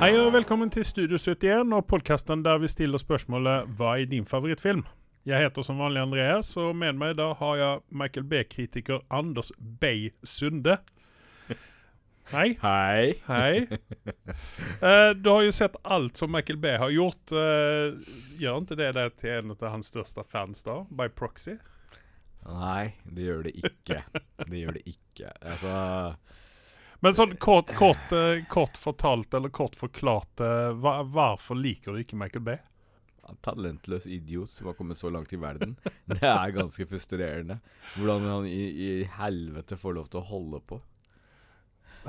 Hei og velkommen til Studio 71 og podkasten der vi stiller spørsmålet Hva er din favorittfilm? Jeg heter som vanlig Andreas, og med meg da har jeg Michael B-kritiker Anders Bay Sunde. Hei. Hei. Hei. Uh, du har jo sett alt som Michael B har gjort. Uh, gjør ikke det deg til en av hans største fans, da? By proxy? Nei, det gjør det ikke. Det gjør det ikke. Altså Men sånn kort, kort, eh, kort fortalt, eller kort forklart, eh, hva, hvorfor liker du ikke Michael Bay? Talentløs idiot som har kommet så langt i verden. Det er ganske frustrerende. Hvordan han i, i helvete får lov til å holde på.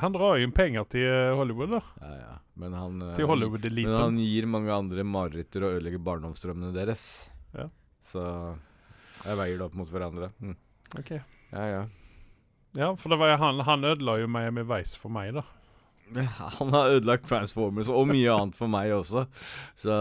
Han drar inn penger til eh, Hollywood, da. Ja, ja. Men han, Til men Hollywood-eliten. han gir mange andre mareritter og ødelegger barndomsdrømmene deres. Ja. Så jeg veier det opp mot hverandre. Mm. Ok. Ja, ja. Ja, for det var jo han, han ødela jo Miami Vice for meg, da. Han har ødelagt Transformers og mye annet for meg også. Så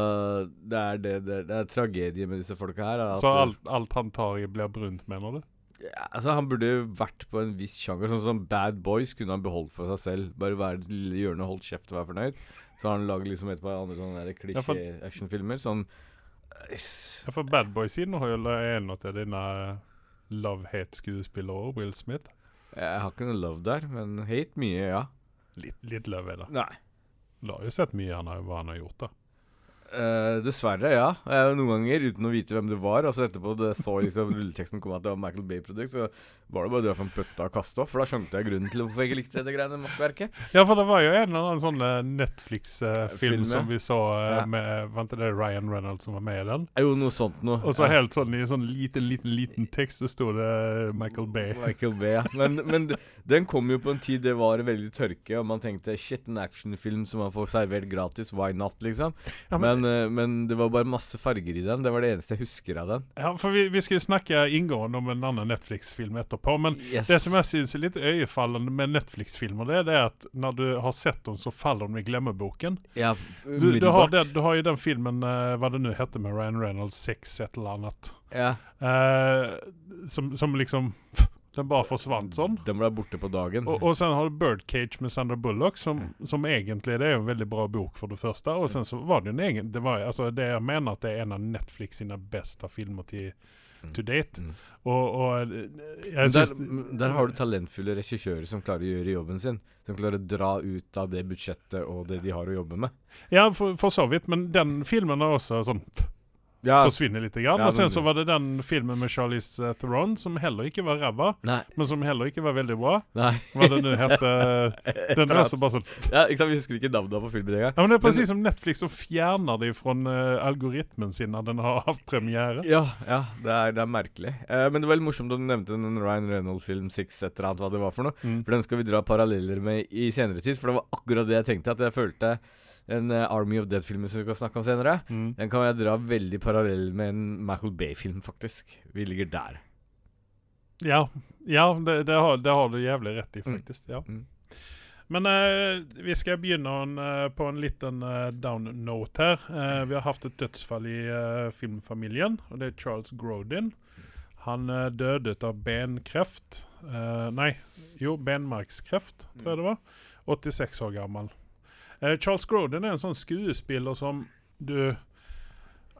det er det, det, det er tragedie med disse folka her. er Så alt, alt han tar i, blir brunt, mener du? ja, altså Han burde jo vært på en viss sjanger. Sånn som Bad Boys kunne han beholdt for seg selv. Bare være et lille hjørne holdt kjeft og være fornøyd. Så har han lagd liksom et par andre sånne klisjé-actionfilmer. Sånn Ja, for Bad Boys inneholder en av dine love-hate-skuespillere, Will Smith. Jeg har ikke noe love der, men hate mye, ja. Litt, litt love er det. Nei. Du har jo sett mye han har, hva han har gjort, da. Eh, dessverre, ja. Uh, noen ganger uten å vite hvem det var. Altså etterpå det så liksom rulleteksten kom at det var Michael Bay-produkt, så var det bare å dra fram bøtta og kaste opp. For da skjønte jeg grunnen til hvorfor jeg ikke likte dette greiene makkverket. Ja, for det var jo en eller annen sånn eh, Netflix-film Film, som vi så Ja. med Vent, det det Ryan Reynolds som var med i den? Jo, noe sånt noe. Og så Ja. helt sånn i sånn liten, liten, liten tekst så sto det Michael Bay. Michael Bay, ja. Men, men den kom jo på en tid det var veldig tørke, og man tenkte shit, en actionfilm som man får servert gratis, why not, liksom. Ja, men, Men, eh, men det var bare masse farger i den. Det var det eneste jeg husker av den. ja, for vi, vi skal jo snakke inngående om en annen Netflix-film etterpå. Men Yes. det som jeg syns er litt øyefallende med Netflix-filmer, det er at når du har sett dem, så faller de i glemmeboken. Ja, Du, du, har, umiddelbart. du har jo den filmen, uh, hva det nå heter med Ryan Reynolds, 6 et eller annet, Ja. Uh, som, som liksom Den bare forsvant sånn. Den ble borte på dagen. Og, og sen har du Birdcage med Sandra Bullock, som, som egentlig det er en veldig bra bok for det første. Og sen så var det en egen Det, var, altså, det jeg mener at det er en av Netflix sine beste filmer til Mm. to date. Mm. Og, og der, der har du talentfulle regissører som klarer å gjøre jobben sin. Som klarer å dra ut av det budsjettet og det de har å jobbe med. Ja, for, for så vidt, men den filmen er også sånn Ja, forsvinner litt. Grann. Ja, og sen så var det den filmen med Charlize Theron, som heller ikke var Nei. men som heller ikke var veldig bra. Nei. Hva det nå heter. Den eller er annet. også bare sånn Ja, sant, Vi husker ikke navnet på filmen engang. Ja, men Det er Men- precis som Netflix som fjerner det fra uh, algoritmen sin når den har hatt premiere. Ja, ja det, er, det er merkelig. Uh, men det var veldig morsomt at du nevnte en Ryan Reynolds-film 6 et eller annet, hva det var for noe. Mm. For den skal vi dra paralleller med i senere tid. For det var akkurat det jeg tenkte. At jeg følte en eh, Army of Dead-film som vi skal snakke om senere. Mm. Den kan jeg dra veldig parallell med en Michael Bay-film, faktisk. Vi ligger der. Ja, ja det, det, har, det har du jævlig rett i, Mm. faktisk. Ja. Mm. Men eh, vi skal begynne en, eh, på en liten uh, down note her. Eh, vi har hatt et dødsfall i uh, filmfamilien, og det er Charles Grodin. Han uh, døde av benkreft. Nei, jo, benmarkskreft, tror jeg det var. 86 år gammel. Eh, Charles Groden er en sånn skuespiller som du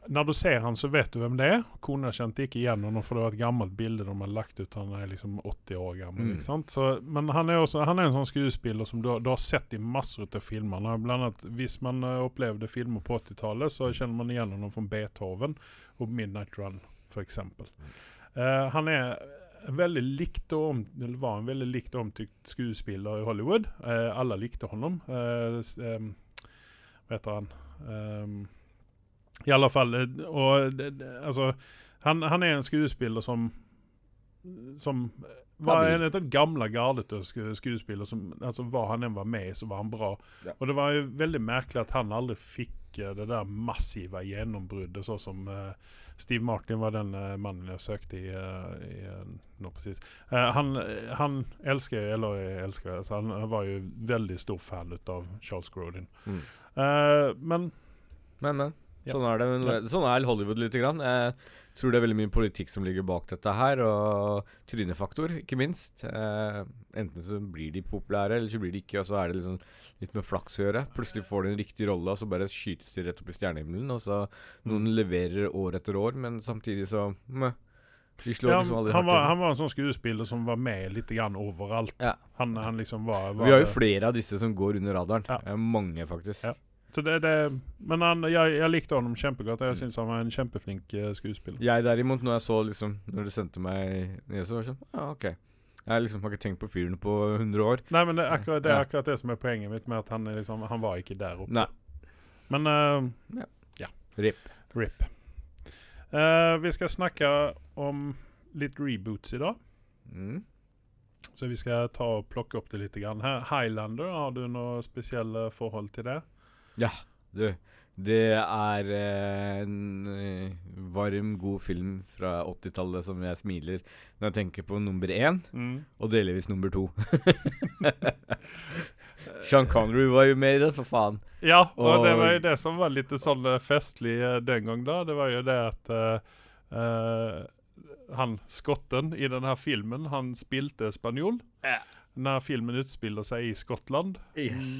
Når du ser han så vet du hvem det er. Kona kjente ikke igjen ham, for det var et gammelt bilde de har lagt ut. Han er liksom 80 år gammel. Mm. ikke sant? Så, men han er, også, han er en sånn skuespiller som du, har- du har sett i masser av filmer. Blant annet, hvis man eh, opplevde filmer på 80-tallet, så kjenner man igjen ham fra Beethoven og Midnight Run, f.eks. Uh, han er en veldig likt og om, var en veldig likt omtykt skuespiller i Hollywood. Eh, alle likte honom. Eh, eh, hva heter han? Eh, I alle fall eh, det- det- altså, han, han er en skuespiller som som var en av de gamle gardet sku- skuespillere. Som, altså, han enn var med så var han bra. Ja. Og det var jo veldig merkelig at han aldri fikk eh, det der massive gjennombruddet, sånn som uh, Steve Martin var den uh, mannen jeg søkte i, i nå precis. Eh, han, han elsker, eller jeg elsker, altså, han, han var jo veldig stor fan av Charles Grodin. Mm. Men Men, men. Ja. Sånn er det. Sånn er Hollywood lite grann. Jeg tror det er veldig mye politikk som ligger bak dette her, og trynefaktor, ikke minst. Eh, enten så blir de populære, eller så blir de ikke, og så er det liksom litt med flaks å gjøre. Plutselig får de en riktig rolle, og så bare skytes de rett opp i stjernehimmelen. Og så noen Mm. leverer år etter år, men samtidig så slår Ja, liksom han, var, han var en sånn skuespiller som var med litt grann overalt. Ja. Han, han liksom var, var Vi har jo flere av disse som går under radaren. Ja. Mange, faktisk. Ja. Så det, det, men han, jeg, jeg likte honom kjempegodt. Jeg Mm. syns han var en kjempeflink eh, skuespiller. Jeg derimot, når jeg så liksom Når du sendte meg nyheter, var jeg sånn Ja, OK. Jeg liksom har ikke tenkt på fyren på 100 år. Nei, men det er akkurat det, er akkurat det som er poenget mitt med at han, liksom, han var ikke der oppe. Nei. Men ja, RIP. RIP. Uh, vi skal snakke om litt reboots i dag. Mm. Så vi skal ta og plukke opp det litt. Grann. Highlander, har du noe spesielle forhold til det? Du, det er eh, en eh, varm, god film fra 80-tallet som jeg smiler når jeg tenker på nummer én, Mm. og delvis nummer to. Sean Connery var jo med i det, for faen. Ja, og det var jo det som var litt sånn eh, festlig den gang da. Det var jo det at eh, han skotten i denne filmen, han spilte spanjol. Ja. Når filmen utspiller seg i Skottland, Yes.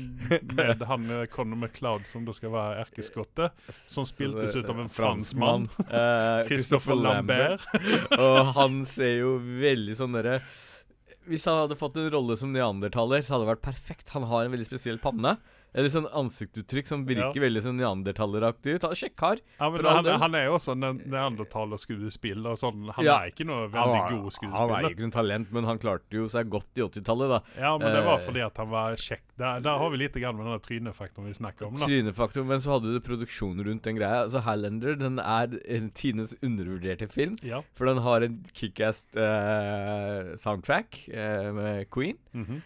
med han eh, Conor MacLeod som da skal være erkeskottet, Som spiltes ut av en franskmann. Eh, Christopher Lambert. og han ser jo veldig sånn derre Hvis han hadde fått en rolle som neandertaler, så hadde det vært perfekt. Han har en veldig spesiell panne. Eller sånn ansiktsuttrykk som virker Ja. veldig sånn neandertaleraktig ut. Er Kjekk kar. Ja, men han, han er jo også en neandertalerskuespiller. Sånn. Han Ja. er ikke noe veldig var- god Han er ikke noe talent, men han klarte jo seg godt i 80-tallet, da. Ja, men det var Eh. fordi at han var kjekk. Der, der har vi litt grann med denne trynefaktoren vi snakker om. da. Trynefaktoren, Men så hadde du produksjon rundt den greia. Altså Highlander den er en Tines undervurderte film. Ja. For den har en kickass eh, soundtrack eh, med Queen. mhm. Eh,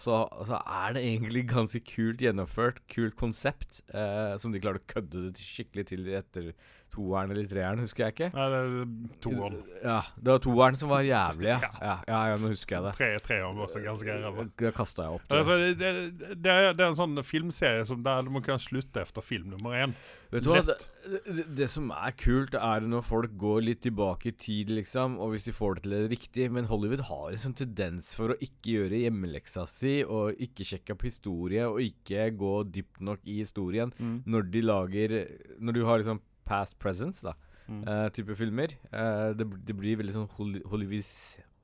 så og så er det egentlig ganske kult gjennomført, kult konsept, uh, som de klarte å kødde det skikkelig til etter toeren eller treeren, husker jeg ikke. Nei, det er toeren. Ja, det var toeren som var jævlig, ja. Ja. Ja, ja, nå husker jeg det. Tre, treeren var også ganske ræva. Da kasta jeg opp. Det. Altså, det, det, det, er, en sånn filmserie som der man kan slutte etter film nummer én. Vet du hva, det, det, det som er kult, er når folk går litt tilbake i tid, liksom, og hvis de får det til det riktig. Men Hollywood har en sånn tendens for å ikke gjøre hjemmeleksa si, og ikke sjekke opp historie, og ikke gå dypt nok i historien når de lager Når du har liksom past presence, da, Mm. Uh, type filmer. Uh, det, det blir veldig sånn Holly-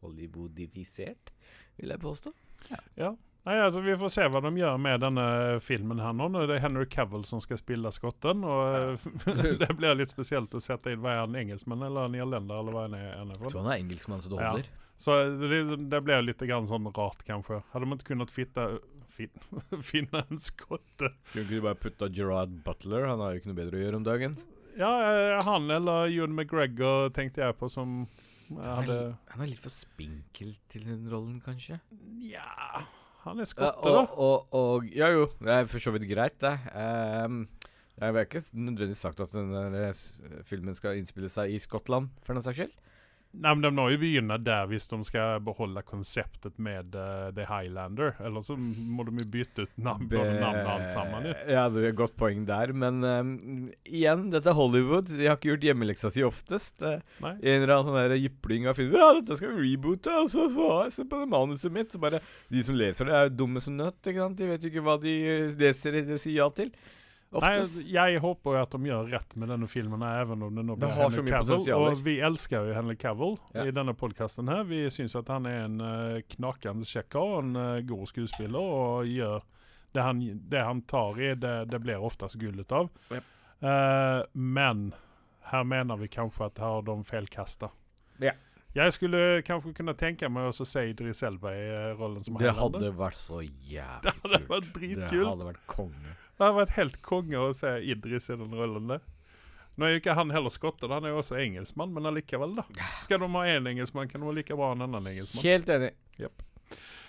Hollywoodifisert, vil jeg påstå. Ja. Nei, altså Vi får se hva de gjør med denne filmen her nå. Nå er det Henry Cavill som skal spille skotten. Og eh, det blir litt spesielt å sette inn Hva er han engelskmann eller en irlender, eller hva han er, Jeg tror han er engelskmann så det Ja. holder. Så det, det blir litt grann sånn rart, kanskje. Hadde man ikke kunnet fitte, fin, finne en skotte Kunne ikke du bare putta Gerard Butler? Han har jo ikke noe bedre å gjøre om dagen. Ja, eh, han eller Ewan McGregor tenkte jeg på som Han er, han er litt for spinkel til den rollen, kanskje. Ja Han er skotte, da. og, og Ja jo, det er for så vidt greit, det. Um, jeg har ikke nødvendigvis sagt at denne filmen skal innspille seg i Skottland, for den saks skyld. Nei, men De må jo begynne der hvis de skal beholde konseptet med uh, The Highlander. Eller så må de jo bytte ut navn, både navnet alt sammen. Ja, det er et godt poeng der, men um, igjen, dette er Hollywood. De har ikke gjort hjemmeleksa si oftest. Nei. en eller annen sånn jypling av film Ja, dette skal vi reboote, og så, så se på det manuset mitt. Så bare De som leser det, er jo dumme som nøtt. Ikke sant? De vet jo ikke hva de leser det sier ja til. Nei, Oftest. jeg håper jo at de gjør rett med denne filmen, even om det nå blir Henry Cavill. Og vi elsker jo Henry Cavill Ja. i denne podkasten her. Vi syns at han er en uh, knakende kjekk og en uh, god skuespiller, og gjør det han, det han tar i, det, det blir oftest gull ut av. Yep. Uh, men her mener vi kanskje at her har de feilkasta. Ja. Jeg skulle kanskje kunne tenke meg å se Idris Elba i eh, rollen som Det hadde vært så jævlig kult. Det hadde vært dritkult. Det hadde vært konge. Det hadde vært helt konge å se Idris i den rollen der. Nå er jo ikke han heller skotte, han er jo også engelskmann, men allikevel, da. Skal de ha én engelskmann, kan de ha like bra en annen engelskmann. Helt enig.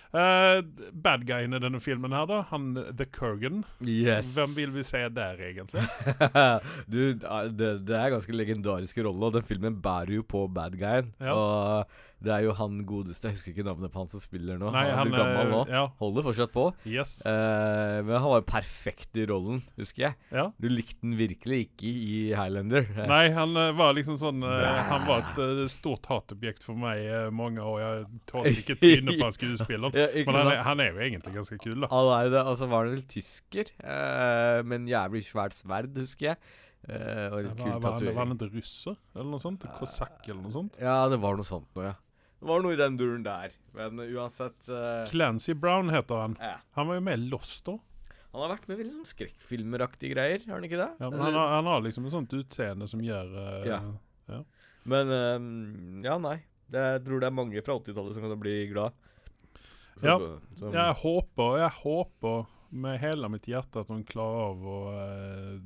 Uh, bad guyen i denne filmen her, da, han The Kurgan. Yes. Hvem vil vi se der, egentlig? du, det, det er ganske legendariske rolle, og den filmen bærer jo på bad guyen. Ja. Og Det er jo han godeste, jeg husker ikke navnet på han som spiller nå. Nei, han er han blitt gammel nå. Ja. Holder fortsatt på. Yes. Uh, men han var jo perfekt i rollen, husker jeg. Ja. Du likte den virkelig ikke i Highlander. Nei, han eh, var liksom sånn uh, Han var et uh, stort hatobjekt for meg i mange år. Jeg tålte ikke trynet på han skuespilleren. Ja, Men han er, han er jo egentlig ganske kul, da. Han nei, det, altså var han vel tysker, uh, med en jævlig svært sverd, husker jeg. Uh, og litt Var, kul tatovering. han- var han ikke russer, eller noe sånt? Kosakk, eller noe sånt? Ja, det var noe sånt noe, ja. Det var noe i den duren der. Men uansett uh, Clancy Brown heter han. ja. Han var jo med i Lost da. Han har vært med i veldig sånn skrekkfilmeraktige greier, har han ikke det? Ja, men han, har, han har liksom et sånt utseende som gjør uh, Ja. Men um, ja, nei. Det, jeg tror det er mange fra 80-tallet som kan bli glad. Så- Ja. som- Jeg håper, jeg håper med hele mitt hjerte at hun klarer av å, eh,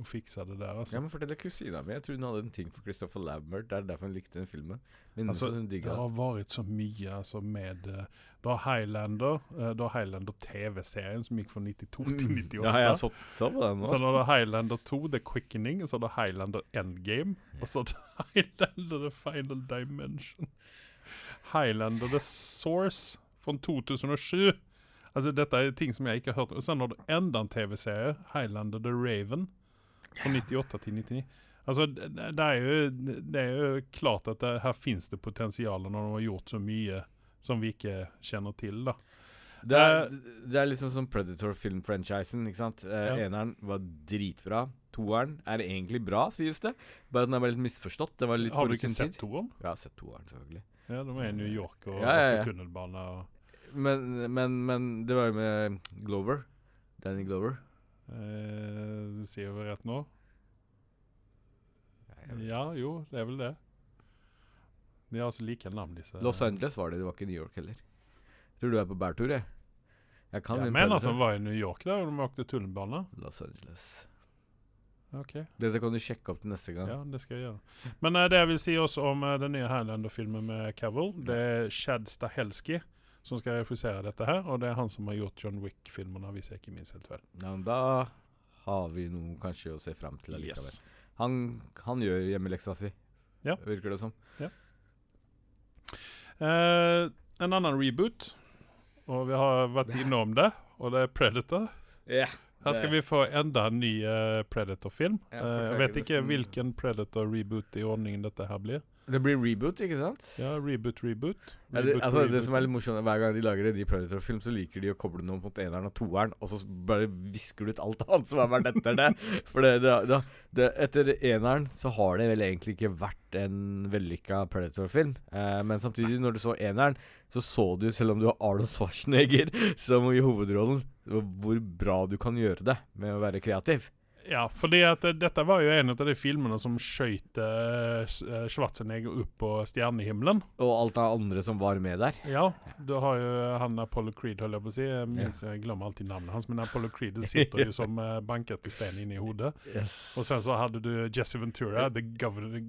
å fiksa det der. Altså. Ja, men Fortell kusina mi. Jeg tror hun hadde en ting for Christopher Lambert. Det er derfor hun likte den filmen. Men Altså, det har vært så mye altså, med eh, har Highlander, eh, har Highlander TV-serien som gikk fra 92 til 98. Mm. Ja, jeg så på den Også. Så har du Highlander 2, The Quickening, og så du Highlander Endgame, og så du Highlander The Final Dimension. Highlander The Source fra 2007. Altså Dette er ting som jeg ikke har hørt. Og så har du enda en TV-serie, Highlander The Raven, fra 98 til 99. Altså, det, er jo, det er jo klart at det, her fins det potensial når de har gjort så mye som vi ikke kjenner til, da. Det er, det er liksom som Predator-filmfranchisen. ikke sant? Eh, Ja. Eneren var dritbra. Toeren er egentlig bra, sies det. Bare den er bare litt misforstått. Den var litt Har du ikke sett toeren? Ja, sett toeren, selvfølgelig. Ja, de er i New York og Ja, ja, ja. tunnelbane. og... Men, men, men det var jo med Glover. Danny Glover. Eh, sier vi rett nå? Ja, jo, det er vel det. De har altså like navn, disse. Los Angeles var det, det var ikke New York heller. Tror du er på bærtur, jeg. Jeg kan Jeg mener at de var i New York da de åkte tullebane. Los Angeles. Ok, Dette kan du sjekke opp til neste gang. ja, det skal jeg gjøre. Men uh, det jeg vil si også om uh, den nye Highlander-filmen med Cavill, det er Chad Stahelski som skal refusere dette her, og det er han som har gjort John Wick-filmene, hvis jeg ikke minst helt vel. Ja, men da har vi noe kanskje å se fram til allikevel. Yes. Han, han gjør hjemmeleksa si, Ja. virker det som. Eh, en annen reboot, og vi har vært innom det, og det er Predator. Ja. Her skal vi få enda en ny uh, Predator-film. Ja, uh, jeg vet ikke hvilken Predator-reboot i ordningen dette her blir. Det blir reboot, ikke sant? Ja, reboot, reboot. Ja, det, Reboot, altså, det som er litt morsomt, Hver gang de lager en ny Predator-film, så liker de å koble noe mot eneren og toeren, og så bare visker du ut alt annet som har vært etter det. For det, det, det, det, etter eneren så har det vel egentlig ikke vært en vellykka Predator-film. Eh, men samtidig, når du så eneren, så så du, selv om du har Arnold Schwarzenegger som i hovedrollen, hvor bra du kan gjøre det med å være kreativ. Ja, fordi at eh, dette var jo en av de filmene som skøyt eh, eh, Schwarzenegger opp på stjernehimmelen. Og alt det andre som var med der. Ja, du har jo han Apollo Creed, holder jeg på å si. Jeg, minns, jeg glemmer alltid navnet hans, men Apollo Creed sitter jo som eh, banket i stein inni hodet. Og sen så hadde du Jesse Ventura, the governor, the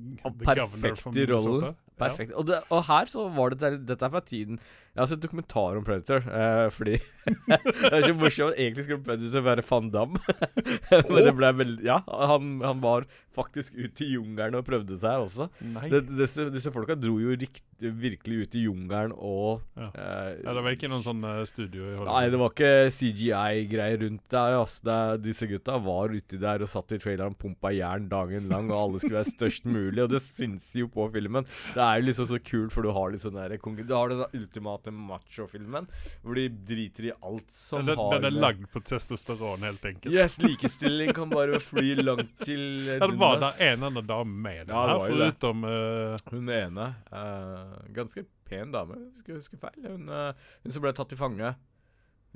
governor perfekt i rollen. Perfekt. Ja. Og, det, og her så var det der, Dette er fra tiden Jeg har sett dokumentar om Predator, uh, fordi Det er ikke morsomt. Egentlig skulle Predator være van Damme. Men det ble veldig Ja, han, han var faktisk ute i jungelen og prøvde seg også. Det, disse, disse folka dro jo rikt, virkelig ut i jungelen og Ja. Uh, ja, det var ikke noen sånn eh, studio i Hollywood. Nei, det var ikke CGI-greier rundt der. Altså, Det, disse gutta var uti der og satt i traileren pumpa jern dagen lang, og alle skulle være størst mulig, og det syns jo på filmen. Det er jo liksom så kult, for du har litt sånn der Du har den ultimate macho-filmen, hvor de driter i alt som den, har den er lagd på testosteron, helt enkelt. Yes, likestilling kan bare fly langt til eh, Ja, det var da en annen dame med den Ja, her, foruten eh, Hun ene, Uh, ganske pen dame, skal jeg huske feil. Hun, eh, hun som ble tatt til fange.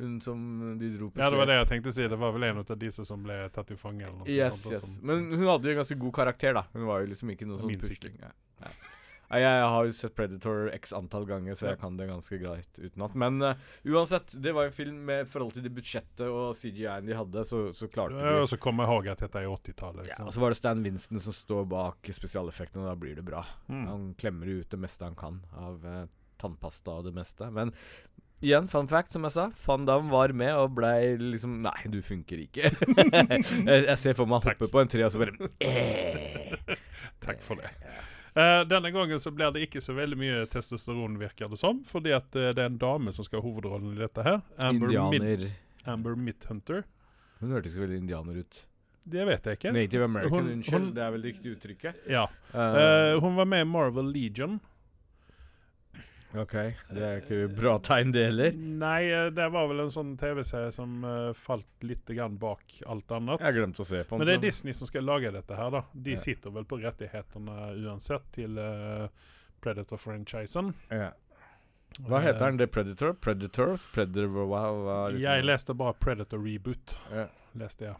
Hun som de dro på Ja, det var det jeg tenkte å si. Det var vel en av disse som ble tatt i fange. eller noe Yes, sånt, yes. Men hun hadde jo en ganske god karakter, da. Hun var jo liksom ikke noe sånn pusling. Ja. Ja. Nei, Jeg har jo sett Predator x antall ganger, så jeg kan det ganske greit utenat. Men uh, uansett, det var en film med forhold til det budsjettet og CGI-en de hadde, så, så klarte Ja, de Og så kommer jeg ihåg at dette er 80-tallet. ja, Og så var det Stan Winston som står bak spesialeffektene, og da blir det bra. Mm. Han klemmer ut det meste han kan av uh, tannpasta og det meste. Men igjen, fun fact, som jeg sa. Van Damme var med og blei liksom Nei, du funker ikke. jeg, jeg ser for meg han hopper på en tre, og så bare eh. Takk for det. Eh, denne gangen så blir det ikke så veldig mye testosteron, virker det som. Fordi at eh, det er en dame som skal ha hovedrollen i dette her. Amber, Mid Indianer Amber Midhunter. Hun hørtes ikke veldig indianer ut. Det vet jeg ikke. Native American, Hun- unnskyld. hun- det er vel det riktige uttrykket. Ja. Uh, hun var med i Marvel Legion. Ok, det er ikke bra tegn, det heller. Nei, eh, det var vel en sånn TV-serie som uh, falt litt grann bak alt annet. Jeg glemte å se på den. Men det er Disney som skal lage dette her, da. De Ja. sitter vel på rettighetene uansett til uh, Predator-franchisen. ja. Hva heter den? Det Predator? Predators? Predator hva, er liksom- Jeg leste bare Predator Reboot. Ja. leste jeg.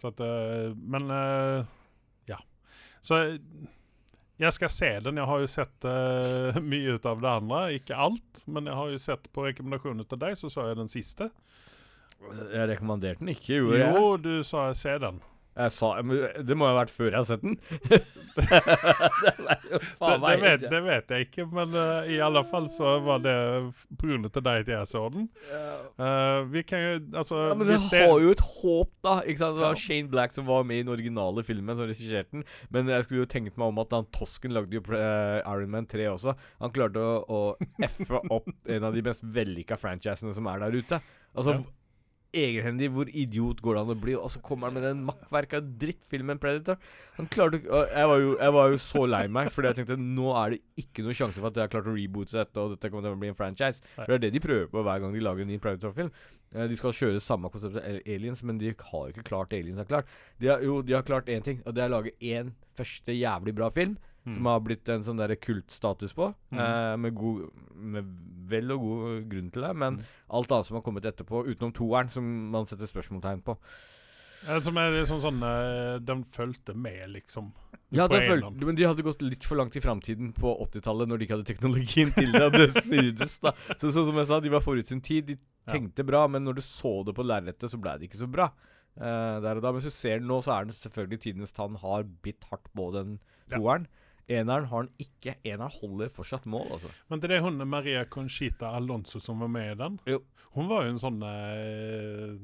Så at, uh, men ja. Så eh, jeg skal se den. Jeg har jo sett uh, mye ut av det andre. Ikke alt, men jeg har jo sett på rekommendasjonen til deg, så så jeg den siste. Jeg rekommanderte den ikke, gjorde jeg? Jo, du sa 'se den'. Jeg sa, det må jo ha vært før jeg har sett den. det Det, det, vet, det vet jeg ikke, men uh, i alle fall så var det pga. til deg at jeg så den. Eh, vi kan jo Altså Ja, men det har jo et håp, da. Ikke sant? Det var Ja. Shane Black som var med i den originale filmen, som regisserte den. Men jeg skulle jo tenkt meg om at han Tosken lagde jo uh, Iron Man 3 også. Han klarte å, å effe opp en av de mest vellykka franchisene som er der ute. Altså Ja. Egenhendig, hvor idiot går det an å bli? Og så kommer han med den makkverka drittfilmen Predator. Han klarte jeg, var jo, jeg var jo så lei meg, fordi jeg tenkte nå er det ikke noen sjanse for at jeg har klart å reboote dette, og dette kommer til å bli en franchise. For det er det de prøver på hver gang de lager en ny Predator-film. Eh, De skal kjøre samme konsept som Aliens, men de har jo ikke klart Aliens har klart. De har, jo, de har klart én ting, og det er å lage én første jævlig bra film. Mm. Som har blitt en sånn kultstatus på. Mm. eh, med, god, med vel og god grunn til det. Men Mm. alt annet som har kommet etterpå, utenom toeren, som man setter spørsmålstegn på. Eh, Som er liksom sånn De Den fulgte med, liksom. Ja, de følte, men de hadde gått litt for langt i framtiden på 80-tallet, når de ikke hadde teknologien til det. Det synes da. Så, så som jeg sa, de var forut sin tid. De Ja. tenkte bra, men når du så det på lerretet, så ble det ikke så bra. Uh, der og da. Men hvis du ser den nå, så er den selvfølgelig tidenes tann har bitt hardt på den Ja. Eneren har den ikke. Eneren holder fortsatt mål, altså. Men det er hun Maria Conchita Alonso som var med i den. Jo. Hun var jo en sånn eh,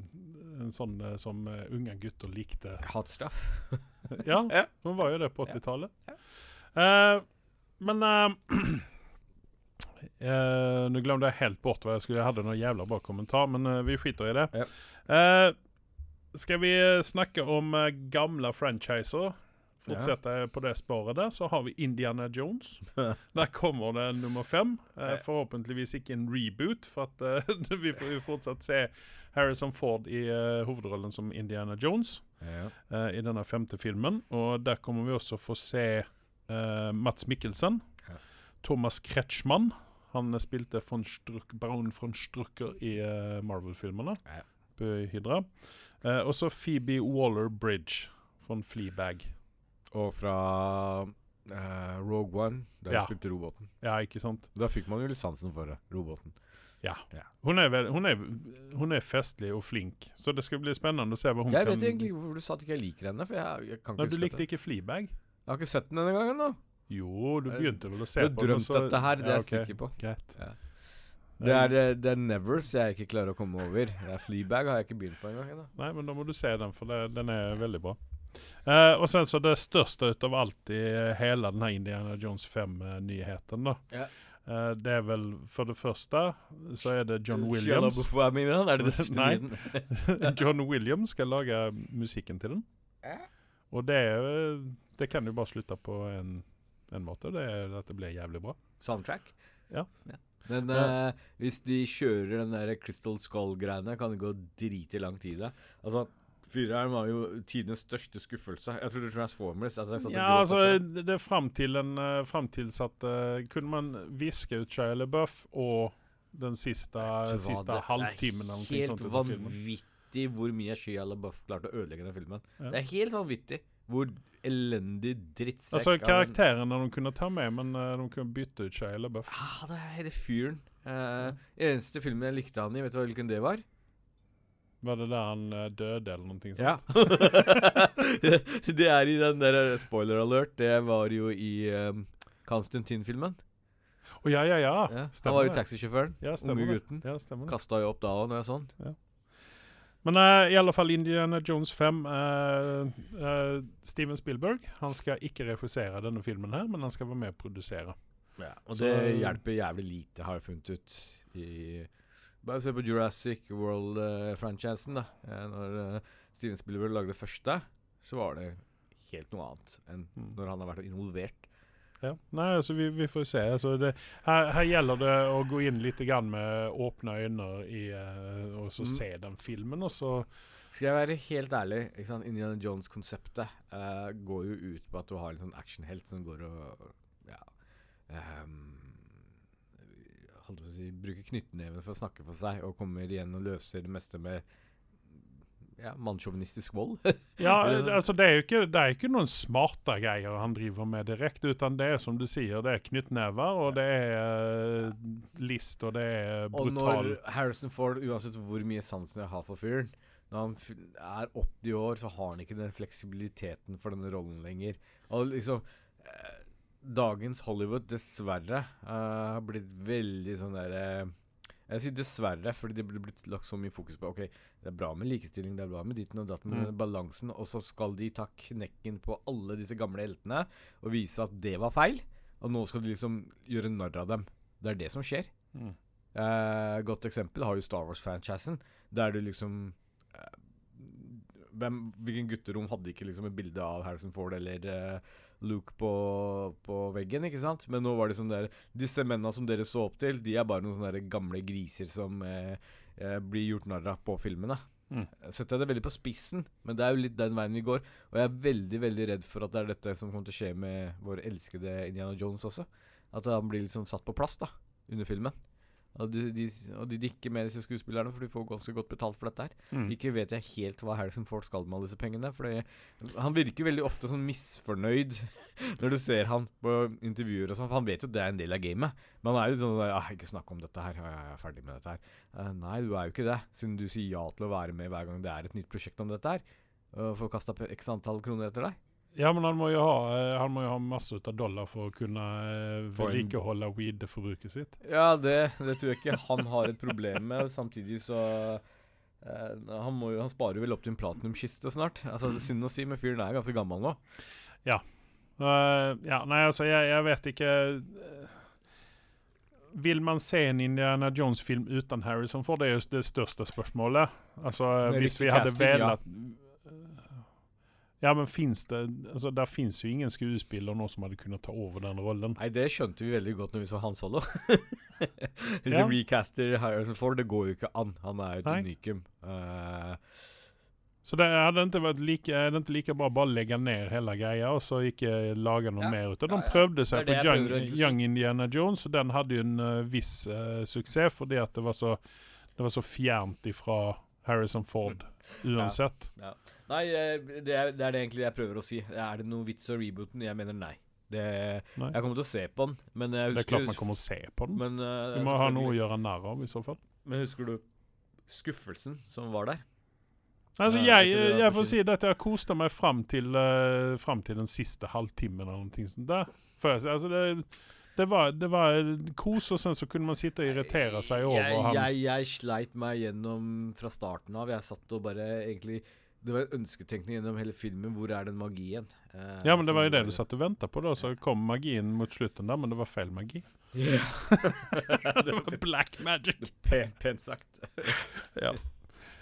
En sånn eh, som eh, unge gutter likte. Hatstraff. Ja, Ja. hun var jo det på 80-tallet. Eh, men uh, uh, Nå glemte jeg helt bort hva jeg skulle Jeg hadde noe jævla bra kommentar, men vi skiter i det. Ja. Skal vi snakke om gamle franchiser? Fortsette på det sporet der, så har vi Indiana Jones. Der kommer det nummer fem. Eh, forhåpentligvis ikke en reboot, for at eh, vi får jo fortsatt se Harrison Ford i eh, hovedrollen som Indiana Jones Ja. eh, i denne femte filmen. Og der kommer vi også få se eh, Mats Mikkelsen. Ja. Thomas Kretschmann. Han spilte von Struck, baron von Strucker i eh, Marvel-filmene. Ja. På Hydra. Eh, og så Phoebe Waller-Bridge fra Fleabag. Og fra uh, Rogue One, der Ja. ja. spilte roboten. Ja, ikke sant? Da fikk man jo litt sansen for det. Roboten. Hun er, vel, hun, er, hun er festlig og flink, så det skal bli spennende å se hva hun Jeg kan vet egentlig ikke hvorfor du sa at ikke jeg liker henne. For jeg, jeg kan ikke Nei, Du likte det. ikke Fleabag? jeg har ikke sett den denne gangen, da. Jo, du begynte vel å se Jeg på den. drømt så- dette her, det er jeg sikker på. Ja. Det er, eh, det er Nevers jeg ikke klarer å komme over. Det er Fleabag har jeg ikke begynt på engang. Nei, men da må du se den, for det, den er veldig bra. Eh, og sen så det største ut av alt i hele den her Indiana Jones 5-nyheten, da. Ja. Uh, det er vel For det første så er det John Williams. I? Er det nyheten? John Williams skal lage musikken til den. Ja. Og det, det kan ju bare slutte på en, en måte. Det er at det blir jævlig bra. Soundtrack? Ja. Men Ja. eh, hvis de kjører den der Crystal Skull-greiene, kan det gå driti lang tid. Altså, Fireren var jo tidenes største skuffelse. Jeg trodde Transformers at jeg satt Ja, altså, det. det, er fram til en Fram eh, Kunne man viske ut Shia LaBeouf og den siste, siste er halvtimen eller noe Helt sånt ut vanvittig hvor mye Shia LaBeouf klarte å ødelegge den filmen. Ja. Det er helt vanvittig hvor elendig drittsekk Altså, karakterene de kunne ta med, men uh, de kunne bytte ut Shia LaBeouf. Ah, det er hele fyren. Uh, eneste filmen jeg likte han i, vet du hvilken det var? Var det der han eh, døde, eller noe sånt? Ja. det er i den der eh, spoiler alert. Det var jo i um, Konstantin-filmen. Å ja, ja, ja. Ja. Han var jo det. taxisjåføren. Ja, stemmer Unge det. gutten. Ja, stemmer det. Kasta jo opp da òg, når jeg så han. Men eh, i alle fall Indiana Jones 5 eh, eh, Steven Spielberg Han skal ikke refusere denne filmen, her men han skal være med og produsere. Ja, og Så- det hjelper jævlig lite, har jeg funnet ut. I, bare se på Jurassic World-franchisen. da eh, Når uh, Steven Spielberg lagde det første, så var det helt noe annet enn Mm. når han har vært involvert. Ja. Nei, altså vi, vi får se. Altså, det, her, her gjelder det å gå inn litt grann med åpne øyne i, uh, og så Mm. se den filmen, og så Skal jeg være helt ærlig, ikke sant? Indiana Jones-konseptet uh, går jo ut på at du har en sånn actionhelt som går og ja, å si, bruker knyttneven for å snakke for seg, og kommer igjen og løser det meste med ja, mannssjåvinistisk vold. Ja, altså det er jo ikke, det er ikke noen smarte greier han driver med direkte, utan det er som du sier, det er knyttnever, og det er eh, list, og det er Og når Harrison Ford, uansett hvor mye sansen jeg har for fyren Når han er 80 år, så har han ikke den fleksibiliteten for denne rollen lenger. Og liksom eh, Dagens Hollywood, dessverre, uh, har blitt veldig sånn derre Jeg sier dessverre, fordi det blir blitt lagt så mye fokus på Ok, det er bra med likestilling, det er bra med ditten og datten, men Mm. balansen Og så skal de ta knekken på alle disse gamle heltene og vise at det var feil. Og nå skal de liksom gjøre narr av dem. Det er det som skjer. Mm. Uh, godt eksempel har jo Star Wars-franchisen, der du liksom eh, hvem, Hvilken gutterom hadde ikke liksom et bilde av Harrison Ford eller uh, Luke på, på veggen, ikke sant? Men nå var det sånn der Disse mennene som dere så opp til, de er bare noen sånne gamle griser som uh, uh, blir gjort narr av på filmene. Mm. Jeg det veldig på spissen, men det er jo litt den veien vi går. Og jeg er veldig veldig redd for at det er dette som kommer til å skje med vår elskede Indiana Jones også. At han blir liksom satt på plass da under filmen. Og de, de, og de dikker med disse skuespillerne, for de får ganske godt betalt for dette her. Mm. Ikke vet jeg helt hva Harrison Ford skal med alle disse pengene. For han virker veldig ofte sånn misfornøyd når du ser han på intervjuer og sånn. For han vet jo det er en del av gamet. Men han er jo sånn ah, 'Ikke snakk om dette her. Jeg er ferdig med dette her.' Uh, nei, du er jo ikke det, siden du sier ja til å være med hver gang det er et nytt prosjekt om dette her. Og får kasta x antall kroner etter deg. Ja, men han må jo ha, eh, han må jo ha masse ut av dollar for å kunne eh, vedlikeholde weed-forbruket sitt. Ja, det, det tror jeg ikke han har et problem med. Samtidig så eh, han, jo, han sparer jo vel opp til en platinumkiste snart. Altså, det er Synd å si, men fyren er ganske gammel nå. Eh, ja, nei, altså, jeg, jeg vet ikke Vil man se en Indiana Jones-film uten Harrison Ford? Det er jo det største spørsmålet. Altså, hvis vi hadde velat Ja, men fins det altså, Der fins jo ingen skuespiller nå som hadde kunnet ta over den rollen. Nei, det skjønte vi veldig godt når vi så Han Solo. Hvis Ja. de recaster Harrison Ford, det går jo ikke an. Han er jo et unikum. Uh, Så det hadde ikke vært like, hadde ikke like bra bare legge ned hele greia og så ikke lage noe Ja, mer ut av det. De prøvde seg på Young. Young Indiana Jones, og den hadde jo en uh, viss uh, suksess fordi at det var så det var så fjernt ifra Harrison Ford uansett. nei, eh, det er, det er det egentlig jeg prøver å si. Er det noen vits i rebooten? Jeg mener nei. Det, Nei. jeg kommer til å se på den, men jeg Det er klart man kommer til å se på den. men, uh, Vi må ha noe å gjøre narr av i så fall. Men husker du skuffelsen som var der? Altså, Ja, jeg, jeg får si at jeg koste meg fram til, uh, fram til den siste halvtimen eller noe sånt der. For jeg. Altså, det, det, var, det var kos, og sen så kunne man sitte og irritere seg over jeg, han. jeg, jeg sleit meg gjennom fra starten av. Jeg satt og bare egentlig Det var en ønsketenkning gjennom hele filmen. Hvor er den magien? Eh, Ja, men det var jo det du satt og venta på, da. Så kom magien mot slutten der, men det var feil magi. Ja. det var black magic. Pent, pen sagt. Ja.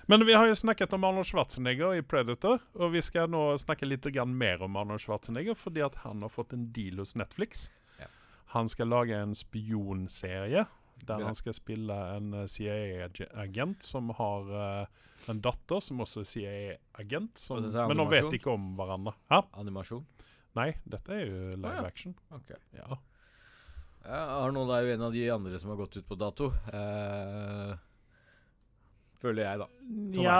Men vi har jo snakket om Arnold Schwarzenegger i Predator, og vi skal nå snakke litt mer om Arnold Schwarzenegger, fordi at han har fått en deal hos Netflix. Han skal lage en spionserie der han skal spille en eh, CIA-agent som har uh, en datter som også er CIA-agent, men nå vet ikke om hverandre. Hæ? Animasjon. Nei, dette er jo live ah, ja. action. Okay. Ja. Arnold er jo en av de andre som har gått ut på dato. Eh, føler jeg, da. Som ja,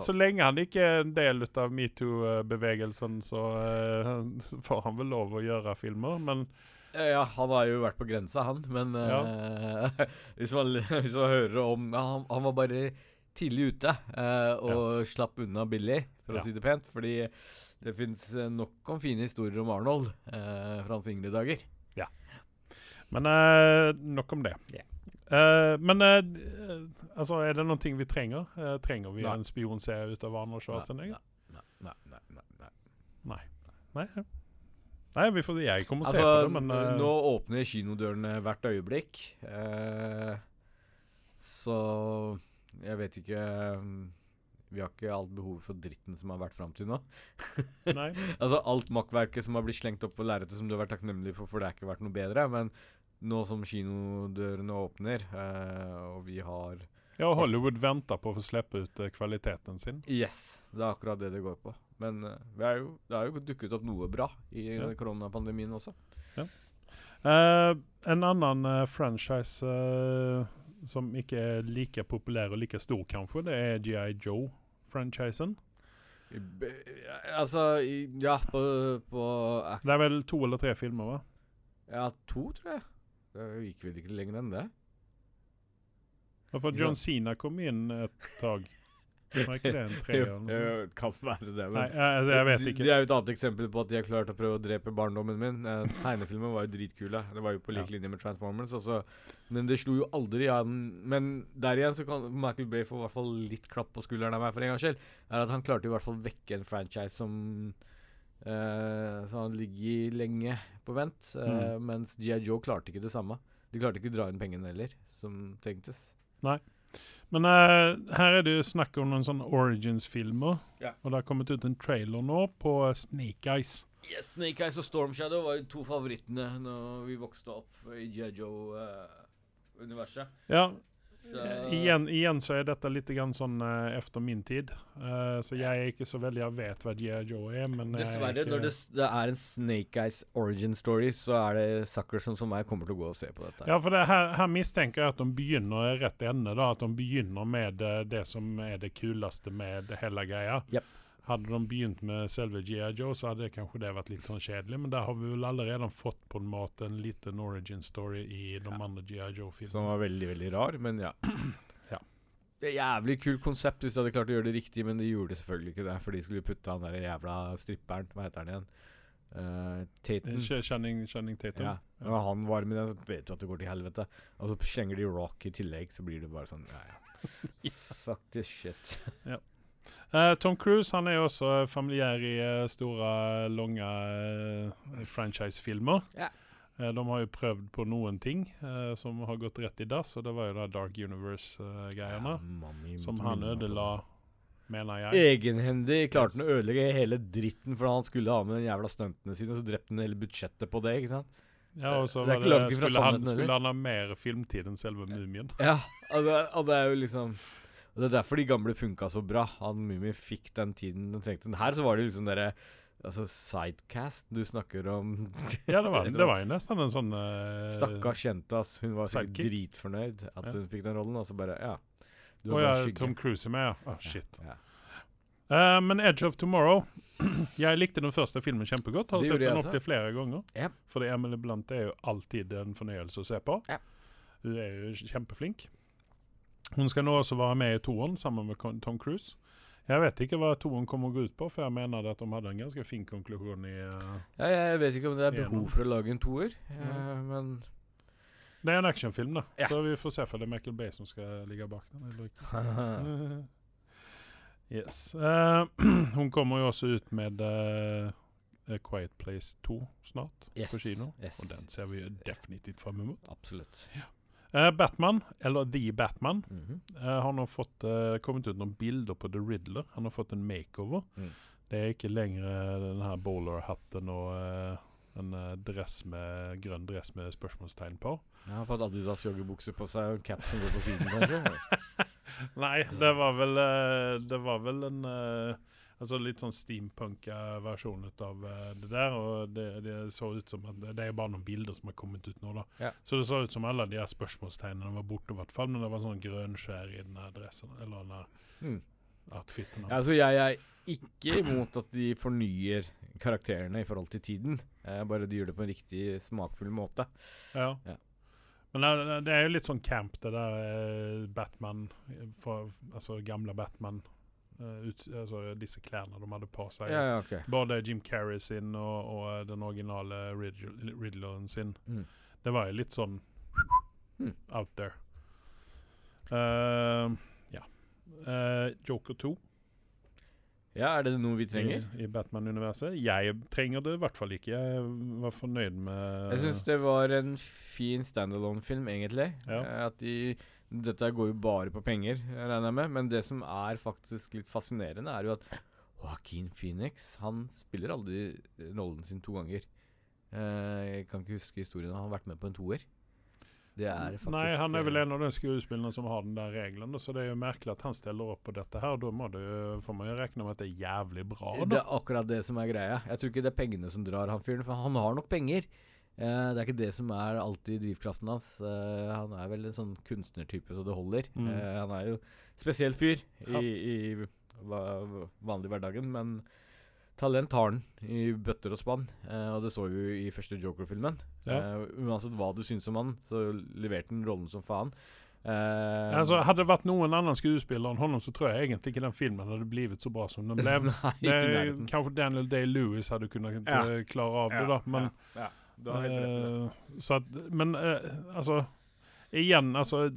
så lenge han ikke er en del av metoo-bevegelsen, så eh, får han vel lov å gjøre filmer, men Ja, han har jo vært på grensa, han. Men eh, hvis, man, hvis man hører om ja, han, han var bare tidlig ute uh, og slapp unna billig, for Ja. å si det pent. Fordi det fins nok om fine historier om Arnold uh, fra hans yngre dager. Ja. Men eh, nok om det. Yeah. Uh, men uh, altså, er det noen ting vi trenger? Uh, trenger vi Nei. en spionserie ut av Arnold Schwarzenegger? Nei, nei, nei, nei, nei. Nei. Nei, vi får, jeg kommer se Altså, på det, men uh... nå åpner kinodørene hvert øyeblikk. Eh, så jeg vet ikke Vi har ikke alt behovet for dritten som har vært fram til nå. Nei. Altså alt makkverket som har blitt slengt opp på lerretet som du har vært takknemlig for, for det har ikke vært noe bedre. Men nå som kinodørene åpner, eh, og vi har Ja, Hollywood venter på å få slippe ut kvaliteten sin. Yes, det er akkurat det det går på. Men eh, vi er jo, det har jo dukket opp noe bra i Ja. koronapandemien også. Eh, en annen uh, franchise uh, som ikke er like populær og like stor, kanskje, det er GI Joe-franchisen. Altså, i- ja, på, på Det er vel to eller tre filmer, va? Ja, to, tror jeg. Det gikk vel ikke lenger enn det. Ja, For John Cena kom inn et tag. Var ikke det en kan være det, Nei, men jeg, altså, jeg vet ikke. Det er jo et annet eksempel på at de har klart å prøve å drepe barndommen min. Eh, tegnefilmen var jo dritkule. Det var jo på lik Ja. linje med Transformers. Også. Men det slo jo aldri an. Men der igjen så kan Michael Bay få i hvert fall litt klapp på skulderen av meg for en gangs skyld. Er at han klarte i hvert fall vekke en franchise som eh, Som han ligger lenge på vent. Eh, Mm. Mens G.I. Joe klarte ikke det samme. De klarte ikke å dra inn pengene heller, som trengtes. Men uh, her er det jo snakk om noen sånne Origins-filmer. Ja. Og det har kommet ut en trailer nå på Snake Eyes. Yes, Snake Eyes og Storm Shadow var jo to favorittene når vi vokste opp i G.I. Joe-universet. Ja, Så- igjen, igjen så er dette litt grann sånn uh, efter min tid. Uh, så jeg er ikke så veldig Jeg vet hva G.I. Joe er, men Dessverre, er ikke, når det, det er en Snake Eyes origin story, så er det Suckerson som, som meg kommer til å gå og se på dette. Ja, for det her, her mistenker jeg at de begynner rett ende. da, At de begynner med eh, det som er det kuleste med hele greia. Japp. Hadde de begynt med selve G.I. Joe, så hadde det kanskje det vært litt sånn kjedelig. Men der har vi vel allerede fått på en måte en liten origin story i de Ja. andre G.I. Som Joe-filmene. var veldig, veldig rar, men ja. Ja. Det er jævlig kult konsept hvis de hadde klart å gjøre det riktig, men de gjorde selvfølgelig ikke det, for de skulle putte han der jævla stripperen, hva heter han igjen? Uh, Tatum. Channing, Channing Tatum. Ja. Når han var med den, så vet du at det går til helvete. Og så slenger de rock i tillegg, så blir det bare sånn Ja, ja. Fuck this shit. Eh, Tom Cruise han er jo også familiær i eh, store, lange uh, franchise-filmer. Ja. Eh, de har jo prøvd på noen ting som har gått rett i dass, og det var jo da Dark Universe-greiene. Ja, som han ødela, mener jeg. Egenhendig klarte han Yes. å ødelegge hele dritten fordi han skulle ha med den jævla stuntene sine, og så drepte han hele budsjettet på det, ikke sant? Ja, og så Det var det, skulle, han, skulle han ha mer filmtid enn selve Mumien. Ja, og det, og det er jo liksom Og det er derfor de gamle funka så bra. Han Mummi fikk den tiden den trengte. Men her så var det liksom dere Altså sidecast du snakker om. Ja, det var, det var jo nesten en sånn uh, Stakkars jente, ass. Hun var sikkert sidekick. dritfornøyd at Ja. hun fikk den rollen, og så bare Ja. Du Å ja. Tom Cruise er med, ja. Å, shit. Ja. Eh, men Edge of Tomorrow Jeg likte den første filmen kjempegodt. Har sett den opptil flere ganger. Ja. Fordi Emily Blunt er jo alltid en fornøyelse å se på. Ja. Hun er jo kjempeflink. Hun skal nå også være med i toeren sammen med Tom Cruise. Jeg vet ikke hva toeren kommer å gå ut på, for jeg mener at de hadde en ganske fin konklusjon i uh, Ja, jeg vet ikke om det er behov for å lage en toer, mm. uh, men Det er en actionfilm, da. Ja. Så vi får se om det er Michael Bay som skal ligge bak den. yes. Uh, hun kommer jo også ut med A Quiet Place 2 snart yes. på kino. Yes. Og den ser vi definitivt fram imot. Absolutt. Eh, Batman, eller The Batman, Mhm. eh, har nå fått eh, kommet ut noen bilder på The Riddler. Han har fått en makeover. Mm. Det er ikke lenger eh, den her bowlerhatten og eh, en eh, dress med, grønn dress med spørsmålstegn på. Han har fått Adidas joggebukse på seg og en cap som går på siden, kanskje. Nei, det var vel eh, Det var vel en eh, Altså litt sånn steampunk-versjon av eh, det der. Og det, det så ut som at det, er bare noen bilder som har kommet ut nå, da. Ja. Så det så ut som alle de her spørsmålstegnene var borte, i hvert fall. Men det var sånn grønnskjær i den dressen. Eller den her Mm. outfiten Ja, altså, jeg er ikke imot at de fornyer karakterene i forhold til tiden. Eh, bare de gjør det på en riktig smakfull måte. Ja. Ja. Men det, det er jo litt sånn camp, det der eh, Batman for, Altså gamle Batman. Eh, ut, altså disse klærne de hadde på seg. Ja, ja, okay. Både Jim Carrey sin og, og eh, den originale Riddl- Riddleren sin. Mm. Det var jo litt sånn Mm. out there. Uh, ja. Uh, Joker 2 Ja, er det noe vi trenger? i, i Batman-universet. Jeg trenger det i hvert fall ikke. Jeg var fornøyd med Jeg syns det var en fin standalone-film, egentlig. Ja. At de Dette går jo bare på penger, regner jeg med. Men det som er faktisk litt fascinerende, er jo at Joaquin Phoenix Han spiller aldri rollen sin to ganger. Eh, jeg kan ikke huske historien. Han har vært med på en toer. Det er faktisk Nei, han er vel eh, en av de skuespillerne som har den der regelen, så det er jo merkelig at han stiller opp på dette her. Da må jo, får man jo regne med at det er jævlig bra. Det er akkurat det som er greia. Jeg tror ikke det er pengene som drar han fyren, for han har nok penger. Eh, det er ikke det som er alltid drivkraften hans. Eh, han er vel en sånn kunstnertype så det holder. Mm. Eh, han er jo spesiell fyr i, Ja. i va- vanlig hverdagen, men talent har han i bøtter og spann. Og det så vi jo i første Joker-filmen. Ja. Uansett hva du syns om han, så leverte han rollen som faen. Uh, Altså, hadde det vært noen annen skuespiller enn honom, så tror jeg egentlig ikke den filmen hadde blitt så bra som den ble. Nei, Det, i kanskje Daniel Day-Lewis hadde kunnet Ja. klare av det, da. Men, ja, ja. Du har helt rett i det. eh, så at, men eh, altså Igjen, altså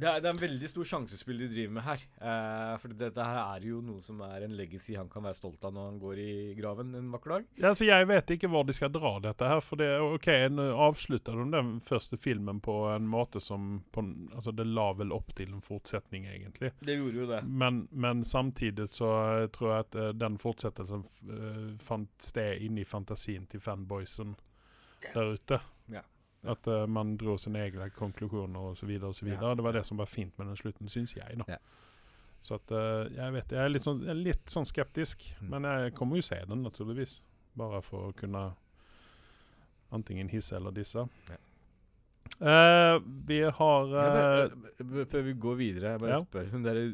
Det er, det er en veldig stor sjansespill de driver med her. Eh, for dette her er jo noe som er en legacy han kan være stolt av når han går i graven en vakker dag. Ja, altså, jeg vet ikke hvor de skal dra dette her. For det, ok, nå avslutta de den første filmen på en måte som på, Altså, det la vel opp til en fortsetning, egentlig. Det gjorde jo det. Men, men samtidig så eh, tror jeg at eh, den fortsettelsen f- eh, fant sted inni fantasien til fanboysen der ute. Ja. At uh, man dro sine egne konklusjoner videre. Ja. Det var det som var fint med den slutten, syns jeg, da. Ja. Så at uh, jeg vet Jeg er litt sånn, er litt sånn skeptisk, Mm. men jeg kommer jo se den, naturligvis. Bare for å kunne antingen hisse eller disse. Ja. Uh, vi har før vi går videre, jeg bare spør Hun eh,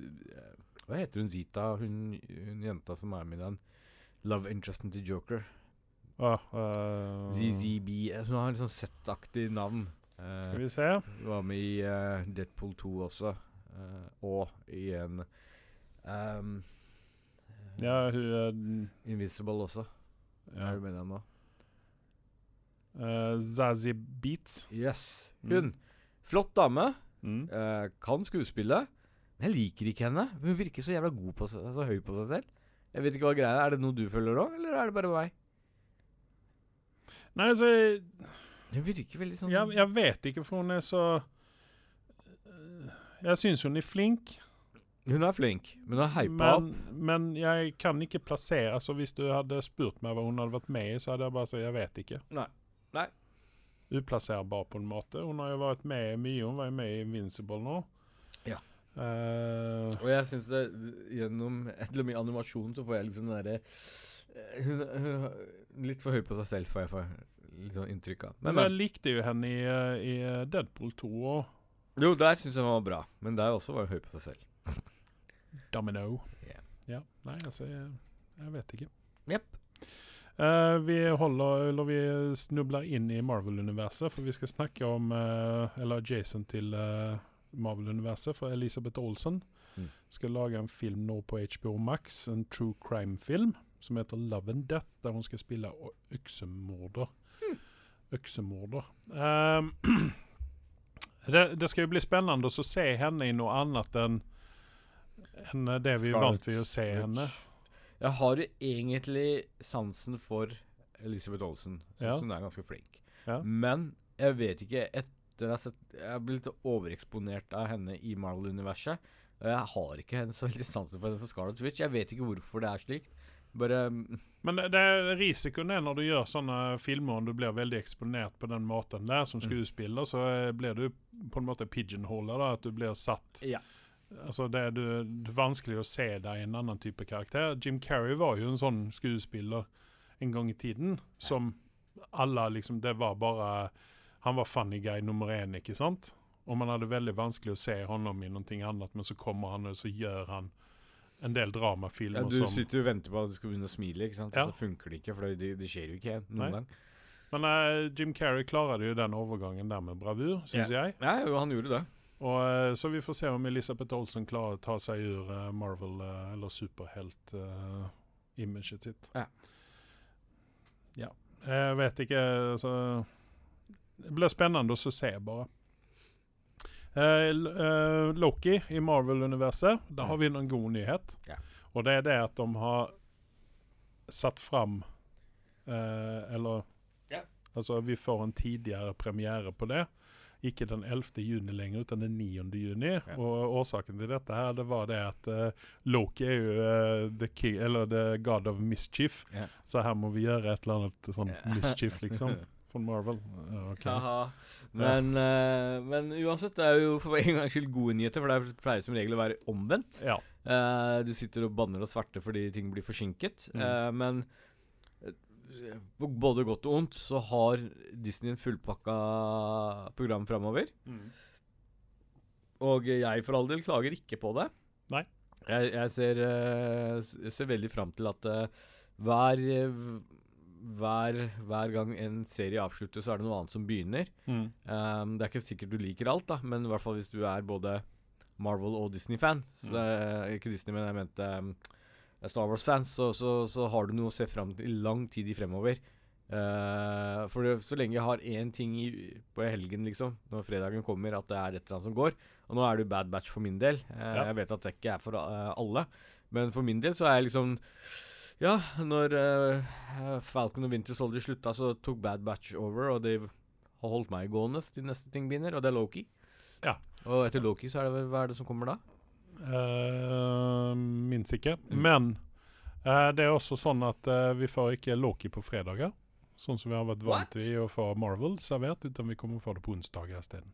Hva heter hun Zita, hun, hun jenta som er med i den? Love interesten til Joker. Ah, ZZB. eh, Hun har en sånn Z-aktig navn. Uh, Skal vi se. Hun Var med i uh, Deadpool 2 også. og i en eh, Ja, hun Invisible også. Ja. Er ja. med den nå? Zazie Beats. Yes. Mm. Hun. Flott dame. Mm. kan skuespille. Men jeg liker ikke henne. Hun virker så jævla god på seg, så høy på seg selv. Jeg vet ikke hva greia er. Er det noe du føler òg, eller er det bare meg? Nei, altså jeg, Hun virker veldig sånn jeg, jeg vet ikke, for hun er så eh, Jeg syns hun er flink, Hun er flink, men hun er hypa opp. men, men jeg kan ikke plassere altså Hvis du hadde spurt meg hva hun hadde vært med i, så hadde jeg bare sagt jeg vet ikke. Nei. Nei. Uplasserbar på en måte. Hun har jo vært med i mye. Hun var jo med i Invincible nå. Ja. Uh, Og jeg syns det gjennom et eller annet animasjon så får jeg liksom den derre eh, hun, hun er Litt for høy på seg selv, får jeg for litt sånn inntrykk av. men Men, jeg likte jo henne i, eh, i eh, Deadpool 2 òg. Jo, der syns jeg hun var bra, men der også var hun høy på seg selv. Domino. Yeah. Ja. Nei, altså jeg, jeg vet ikke. Jepp. Uh, vi holder, eller vi snubler inn i Marvel-universet, for vi skal snakke om uh, Eller Jason til uh, Marvel-universet, for Elisabeth Olsen Mm. skal lage en film nå på HBO Max, en true crime-film, som heter Love and Death, der hun skal spille øksemorder. øksemorder. Øksemorder. Um, det, det skal jo bli spennende å se henne i noe annet enn enn det vi er vant til å se Witch. henne. Jeg har jo egentlig sansen for Elisabeth Olsen. Syns Ja. hun er ganske flink. Ja. Men jeg vet ikke etter jeg sett Jeg er blitt overeksponert av henne i Marvel-universet. Jeg har ikke en så veldig sansen for henne som Scarlet Witch. Jeg vet ikke hvorfor det er slik. Bare Men det, det er risikoen er når du gjør sånne filmer og du blir veldig eksponert på den måten der som Mm. skuespiller, så blir du på en måte pigeonholer, da, at du blir satt Ja. Altså det er, du, det er vanskelig å se deg i en annen type karakter. Jim Carrey var jo en sånn skuespiller en gang i tiden som alle liksom Det var bare Han var funny guy nummer én, ikke sant? Og man hadde veldig vanskelig å se honom i noe annet, men så kommer han og så gjør han en del dramafilmer ja, Du som sitter jo og venter på at du skal begynne å smile, ikke sant? Ja. Så funker det ikke, for det, det skjer jo ikke noen Nei. gang. Men uh, Jim Carrey klarer jo den overgangen der med bravur, syns jeg. Ja, jo, han gjorde det. Og, uh, så vi får se om Elisabeth Olsen klarer å ta seg ur uh, Marvel- eller superhelt-imaget sitt. Ja. Ja. Jeg vet ikke, så Det blir spennende å se, bare. Eh, eh, Loki i Marvel-universet, der Mm. har vi en god nyhet. Ja. Og det er det at de har satt fram eh, Eller Ja. Altså, vi får en tidligere premiere på det. Ikke den 11. juni lenger, utan den 9. juni. Ja. Og årsaken til dette her, det var det at eh, Loki er jo eh, the, king, eller the god of mischief. Ja. Så her må vi gjøre et eller annet sånn mischief, liksom. Fra Marvel. Okay. Men, uh, men uansett, det er jo for en gangs skyld gode nyheter, for det pleier som regel å være omvendt. Ja. Uh, du sitter og banner og sverter fordi ting blir forsinket. Mm. Uh, men på både godt og ondt så har Disney en fullpakka program framover. Og jeg for all del klager ikke på det. Nei. Jeg, jeg, ser, jeg ser veldig fram til at hver, hver, hver gang en serie avsluttes, så er det noe annet som begynner. Mm. Um, det er ikke sikkert du liker alt, da, men i hvert fall hvis du er både Marvel og Disney-fan så, eh, Ikke Disney, men jeg mente um, Star Wars-fans, så, så, så har du noe å se fram til i lang tid i fremover. Uh, for det, så lenge jeg har én ting i, på helgen, liksom, når fredagen kommer, at det er et eller annet som går Og nå er det Bad Batch for min del. Uh, Ja. Jeg vet at det ikke er for uh, alle, men for min del så er jeg liksom Ja, når uh, Falcon og Winter Soldier slutta, så tok Bad Batch over, og de har holdt meg gående til neste ting begynner, og det er Loki. Ja. Og etter Loki, så er det Hva er det som kommer da? Uh, minst ikke. Mm. Men uh, det er også sånn at uh, vi får ikke Loki på fredager. Sånn som vi har vært vant til å få Marvel servert, uten vi kommer få det på onsdager isteden.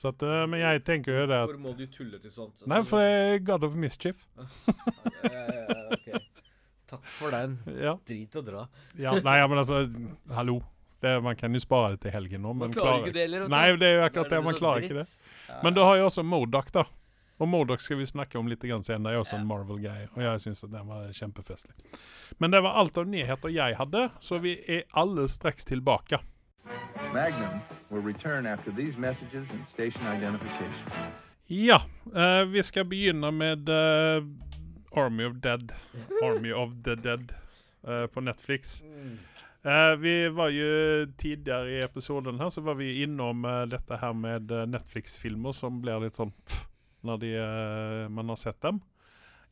Så at, eh, men jeg tenker jo det at Hvorfor må du tulle til sånt? Nei, for det er God of Mischief. Takk for den. Ja. Drit og dra. ja. Nei, ja, men altså Hallo. Det, man kan jo spare det til helgen nå, Man men klarer ikke det heller. Nei, det er jo akkurat det. Man klarer dritt. ikke det. Men da har jeg også Modoc, da. Og Mordoch skal vi snakke om litt senere. Det er også en Marvel-greie. Og jeg syns den var kjempefestlig. Men det var alt av nyheter jeg hadde, så vi er alle straks tilbake. Magnum will return after these messages and station identification. Ja, eh, vi skal begynne med eh, Army of Dead. Army of the Dead uh, på Netflix. Eh, vi var jo tidligere i episoden her, så var vi innom uh, dette her med eh, Netflix-filmer som blir litt sånn pff, når de, uh, man har sett dem.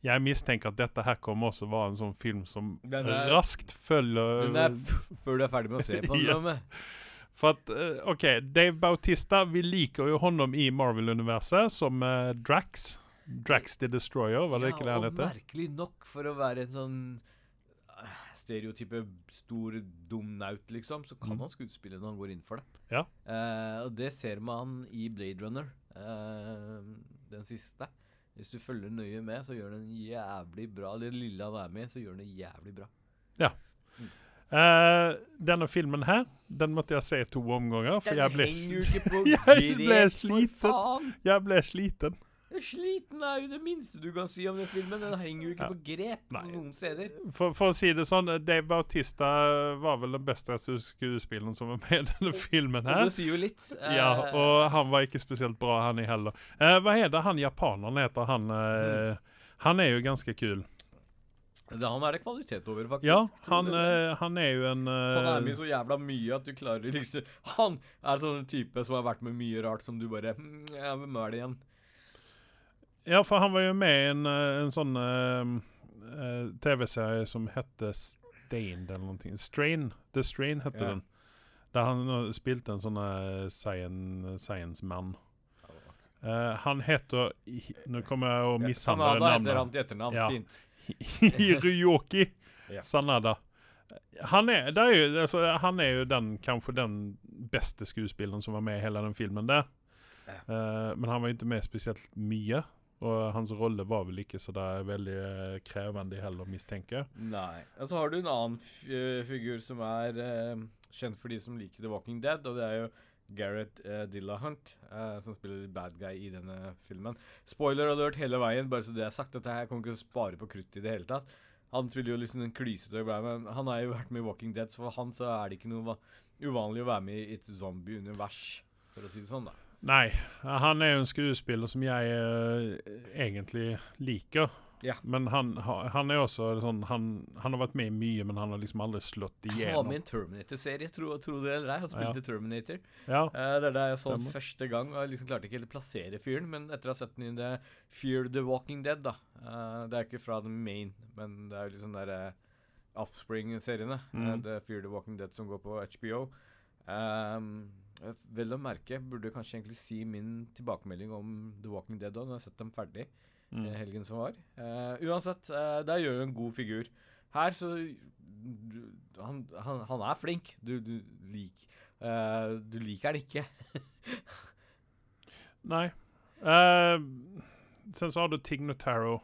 Jeg mistenker at dette her kommer også være en sånn film som Den er- raskt følger Den er før du er ferdig med å se på den. Yes. For at, eh, OK, Dave Bautista, vi liker jo honom i Marvel-universet som eh, Drax. Drax the Destroyer, var det ikke det han og merkelig nok for å være en sånn eh, stereotype stor, dum naut, liksom, så kan Mm. han skuespille når han går inn for det. Ja. Eh, og det ser man i Blade Runner, eh, den siste. Hvis du følger nøye med, så gjør den jævlig bra. Det lille han er med, så gjør den jævlig bra. Eh, denne filmen her, den måtte jeg se to omganger, for jeg ble, jeg ble sliten. Jeg ble sliten. Jeg sliten. Er jo det minste du kan si om den filmen. Den henger jo ikke Ja. på grep Nei. noen steder. For, for å si det sånn, Dave Bautista var vel den beste skuespilleren som var med i denne filmen Og her. det sier jo litt. Ja, Eh, og han var ikke spesielt bra, han i heller. Eh, hva heter han japaneren heter? Han, eh, han er jo ganske kul. det, han er det kvalitet over, faktisk. Ja, han, eh, han er jo en Han er med så jævla mye at du klarer liksom Han er sånn type som har vært med mye rart som du bare «Hm, Ja, hvem er det igjen? Ja, for han var jo med i en, eh, en sånn eh, eh, TV-serie som hette Stained eller noe. Strain. The Strain hette Ja. den. Der han spilte en sånn eh, science, science-man. Eh, han heter Nå kommer jeg å mishandle Sanada heter navnet. han til etternavn. Ja. Fint. Hiroyoki Ja. Sanada. Han er, er jo, altså, han er jo den, kanskje den beste skuespilleren som var med i hele den filmen der. Uh, men han var jo ikke med spesielt mye. Og hans rolle var vel ikke så der veldig eh, krevende heller, mistenker. Nei. Og så har du en annen eh, figur som er eh, kjent for de som liker The Walking Dead, og det er jo Gareth uh, Dillahunt, eh, som spiller bad guy i denne filmen. Spoiler alert hele veien, bare så det er sagt. Dette her kommer ikke å spare på kruttet i det hele tatt. Han spiller jo liksom en klysete men han har jo vært med i Walking Dead, så for han så er det ikke noe uvanlig å være med i et zombie-univers, for å si det sånn, da. Nei, han er jo en skuespiller som jeg eh, egentlig liker. Ja. Men han, ha- han er også sånn han, han har vært med i mye, men han har liksom aldri slått Han var igjennom. med i en Terminator-serie, tro, tro det eller ei. Han spilte Terminator. Ja, Uh, det er der jeg så Stemmer. første gang, og jeg liksom klarte ikke helt å plassere fyren. Men etter å ha sett den i The Fear the Walking Dead, da Uh, Det er ikke fra The Main, men det er jo liksom der uh, Offspring-seriene. Mm. Mm. The Fear the Walking Dead som går på HBO. Um, eh, vel å merke, burde kanskje egentlig si min tilbakemelding om The Walking Dead òg, når jeg har sett dem ferdig mm. i helgen som var. Uh, uansett, uh, der gjør du en god figur. Her så du, han, han, han er flink. Du, du, lik, uh, du liker han ikke. Nei. Eh, sen så har du Tig Notaro.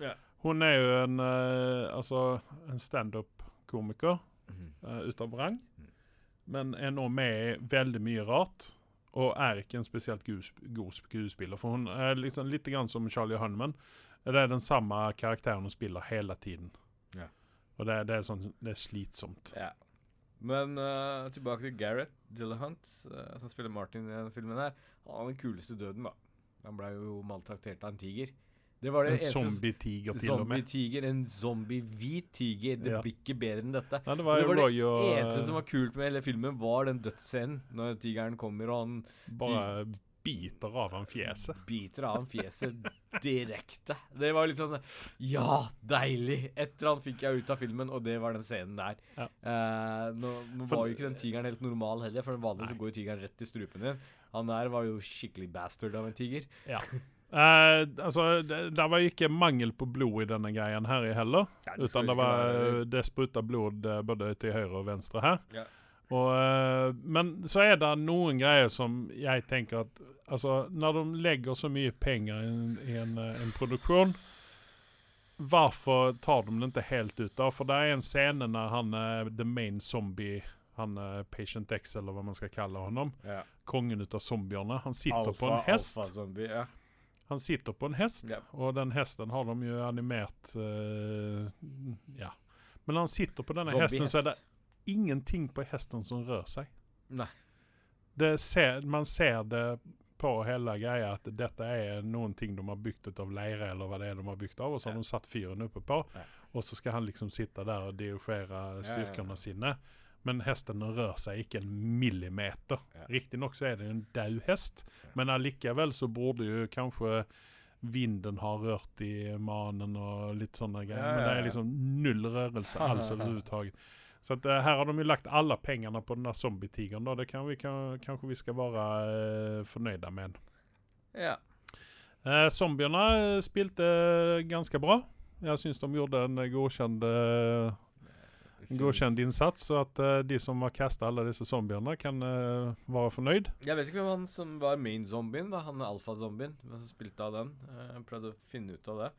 Yeah. Hun er jo en, eh, altså, en standup-komiker uh, ut av rang. Men er nå med i veldig mye rart. Og er ikke en spesielt god, sp- skuespiller. For hun er liksom litt grann som Charlie Hunman. Det er den samme karakteren hun spiller hele tiden. Ja. Og det, det er sånn Det er slitsomt. Ja. Men uh, tilbake til Gareth Dillahunt, uh, som spiller Martin i denne filmen. her Han har den kuleste døden, da. Han ble jo maltraktert av en tiger. Det var det En zombie-tiger til og med. Zombie-tiger. En zombie-hvit tiger. Det Ja. blir ikke bedre enn dette. Nei, det var det var det og eneste som var kult med hele filmen, var den dødsscenen. Når tigeren kommer og han bare biter av ham fjeset. biter av ham fjeset direkte. Det var litt sånn Ja, deilig! Et eller annet fikk jeg ut av filmen, og det var den scenen der. Ja. Eh, nå nå For- var jo ikke den tigeren helt normal heller, for vanligvis går jo tigeren rett i strupen din. Han der var jo skikkelig bastard av en tiger. Ja. Eh, altså, det, det var ikke mangel på blod i denne greien her heller. heller. det Utan det var det spruta blod eh, både til høyre og venstre her. Ja. Og, eh, men så er det noen greier som jeg tenker at Altså, når de legger så mye penger i en, i en, en produksjon Hvorfor tar de det ikke helt ut? da? For det er en scene når han er the main zombie, han Patient X, eller hva man skal kalle ham. Ja. kongen ut av zombiene, han sitter på en hest. Alfa-zombie, ja. Han sitter på en hest, Ja. og den hesten har de jo animert Uh, Ja. Men når han sitter på denne hesten, så er det ingenting på hesten som rør seg. Nei. Det ser, man ser det på hele greia at dette er noen ting de har bygd ut av leire, eller hva det er de har bygd av, og så har de satt fyren oppe på, Ja. og så skal han liksom sitte der og dirigere ja, ja. styrkene sine. Men hesten rør seg ikke en millimeter. Ja. Riktignok så er det en død hest, men allikevel så burde jo kanskje vinden ha rørt i manen og litt sånne greier. Ja, Men det er liksom null rørelse alls overhodet. Så at, eh, her har de jo lagt alle pengene på den der zombietigeren. da. Det kan vi kan, kanskje vi skal være uh, fornøyde med. Ja. Uh, zombiene spilte ganske bra. Jeg syns de gjorde en godkjent, eh, godkjent innsats. Og at uh, de som har casta alle disse zombiene, kan uh, være fornøyd. Jeg vet ikke hvem han som var main-zombien, da. Han alfa-zombien. Som spilte av den. Eh, Jeg prøvde å finne ut av det.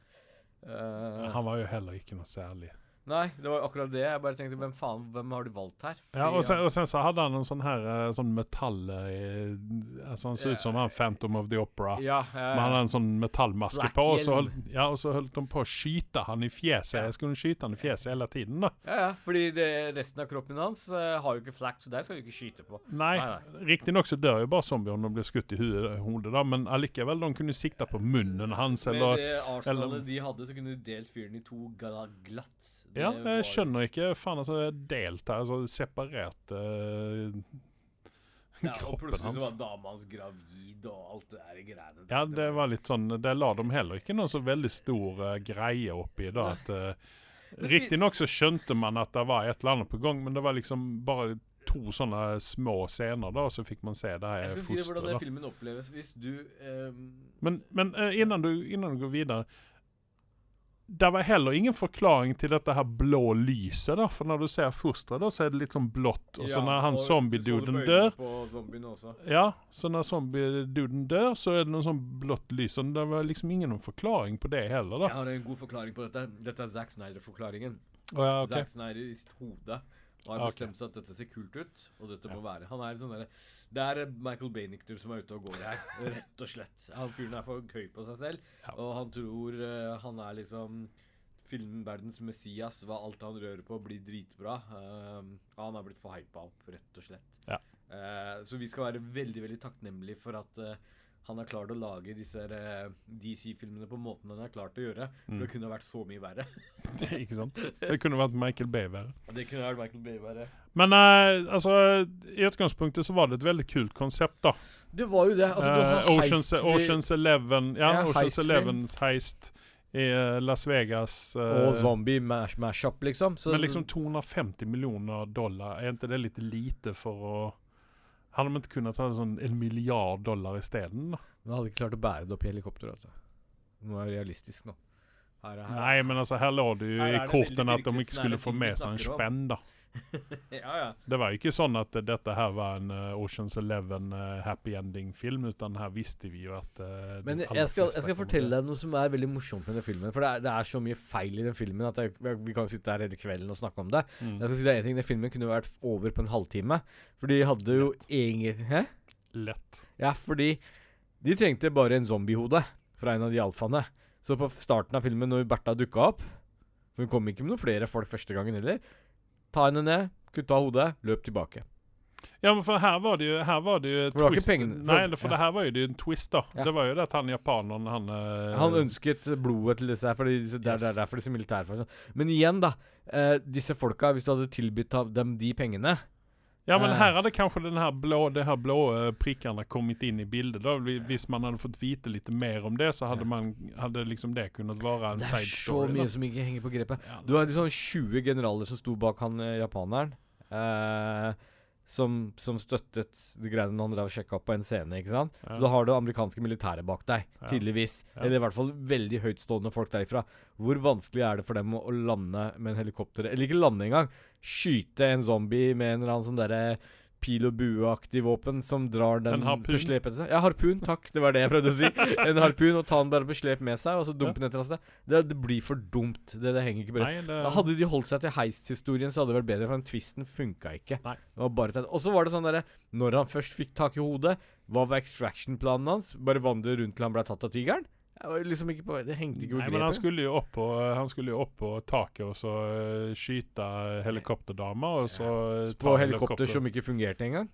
Eh, Han var jo heller ikke noe særlig. Nei, det var akkurat det. Jeg bare tenkte hvem faen, hvem har du valgt her? Ja, og sen, og sen så hadde han en sånn her eh, sånn metall så altså Han så ut som han Phantom of the Opera. ja, Men han hadde en sånn metallmaske på, og så, holdt, ja, og så holdt de på å skyte han i fjeset. Ja. Jeg skulle skyte han i fjeset hele tiden, da. ja, ja, fordi det, resten av kroppen hans uh, har jo ikke flak, så der skal du ikke skyte på. Nei, Nei, riktignok så dør jo bare zombier om de blir skutt i hodet, da, men allikevel, de kunne sikte på munnen hans, Med det arsenalet eller- de hadde, så kunne du delt fyren i to gla- glatt. Ja, jeg skjønner ikke. Faen, altså, delt her, altså separert eh, Ja, og plutselig så var dama hans gravid og alt det der greiene. Ja, det var litt sånn Det la de heller ikke noen så veldig stor uh, greie oppi, da. At, uh, Riktignok så skjønte man at det var et eller annet på gang, men det var liksom bare to sånne små scener, da, og så fikk man se det her skal si hvordan den filmen oppleves hvis du um... Men, men uh, innan, du, innan du går videre Det var heller ingen forklaring til dette her blå lyset, da. For når du ser fosteret, da, så er det litt sånn blått. Og så ja, når han zombieduden dør. Ja, så når zombieduden dør, så er det noe sånn blått lys. Og det var liksom ingen forklaring på det heller, da. Jeg har en god forklaring på dette. Dette er Zack Snyder-forklaringen. Oh, ja, okay. Zack Snyder i sitt hode har Ok. bestemt seg at dette ser kult ut, og dette må være Han er sånn der, Det er Michael Bainichter som er ute og går her, rett og slett. Han fyren er for høy på seg selv, og han tror uh, han er liksom filmverdens Messias. Hva alt han rører på, blir dritbra. Uh, han har blitt for hypa opp, rett og slett. Ja. Uh, så vi skal være veldig veldig takknemlige for at eh, han har klart å lage disse eh, DC-filmene på måten han har klart å gjøre. For Mm. det kunne vært så mye verre. ikke sant? Det kunne vært Michael Bay verre. Det kunne vært Michael Bay verre. Men uh, altså, i utgangspunktet så var det et veldig kult konsept, da. Det var jo det. Altså, har Oceans, heist- Oceans Eleven Ja, Ja, Oceans heist-film. Elevens heist i Las Vegas. Og zombie mash- mash-up, liksom. Så men liksom 250 millioner dollar, er ikke det litt lite for å Hadde de ikke kunnet ta sånn en milliard dollar isteden? De hadde ikke klart å bære det opp i helikopter. Altså. Nå er det realistisk nå. Her er, her. Nei, men altså, her lå det jo i kortene at de ikke skulle få med seg en spenn, da. ja, ja. Det var jo ikke sånn at dette her var en uh, Oceans Eleven uh, happy ending-film, utan her visste vi jo at uh, Men jeg skal, jeg skal fortelle deg noe som er veldig morsomt med den filmen. For det er, det er så mye feil i den filmen at jeg, vi kan sitte her hele kvelden og snakke om det. Mm. Jeg skal si deg en ting, Den filmen kunne vært over på en halvtime. For de hadde jo egentlig Hæ? Lett. Ja, fordi de trengte bare en zombiehode fra en av de alfaene. Så på starten av filmen, når Bertha dukka opp For hun kom ikke med noen flere folk første gangen heller. Ta henne ned, kutta hodet, løp tilbake. Ja, men for her var det jo, her var det jo twist. For det var ikke twist. pengene- for- Nei, det- for ja. det her var jo det en twist, da. Ja. Det var jo det at han japaneren, han eh, Han ønsket blodet til disse her, fordi disse, det, er- det er derfor disse militærfolkene Men igjen, da. Eh, disse folka, hvis du hadde tilbudt dem de pengene Ja, men Eh. her hadde kanskje den her blå, de her blå prikkene prickarna kommet inn i bildet. da. Vi- Hvis man hadde fått vite litt mer om det, så hadde, man, hadde liksom det kunnet være en side story. Det er så mye da. som ikke henger på grepet. Du har liksom 20 generaler som sto bak han eh, japaneren. Eh, som, som støttet de greiene han drev og sjekka på en scene. ikke sant? Ja. Så da har du amerikanske militære bak deg, Ja. tydeligvis. Ja. Eller i hvert fall veldig høytstående folk derifra. Hvor vanskelig er det for dem å, å lande med en helikopter? Eller ikke lande engang. Skyte en zombie med en eller annen sånn derre pil og bue-aktig våpen som drar den på slep etter seg. Ja, harpun, takk. Det var det jeg prøvde å si. En harpun, og ta den bare på slep med seg, og så dumpe den et eller annet sted. Det, blir for dumt. Det, det henger ikke på det. Da Hadde de holdt seg til heisthistorien, så hadde det vært bedre, for den twisten funka ikke. Nei. Det var bare. Og så var det sånn derre Når han først fikk tak i hodet, hva var extraction-planen hans? Bare vandre rundt til han ble tatt av tigeren? Liksom ikke på Det hengte ikke på Nei, men han skulle jo opp på, han skulle jo opp på taket og så eh, skyte helikopterdama, og så ja. På helikopter, helikopter som ikke fungerte engang.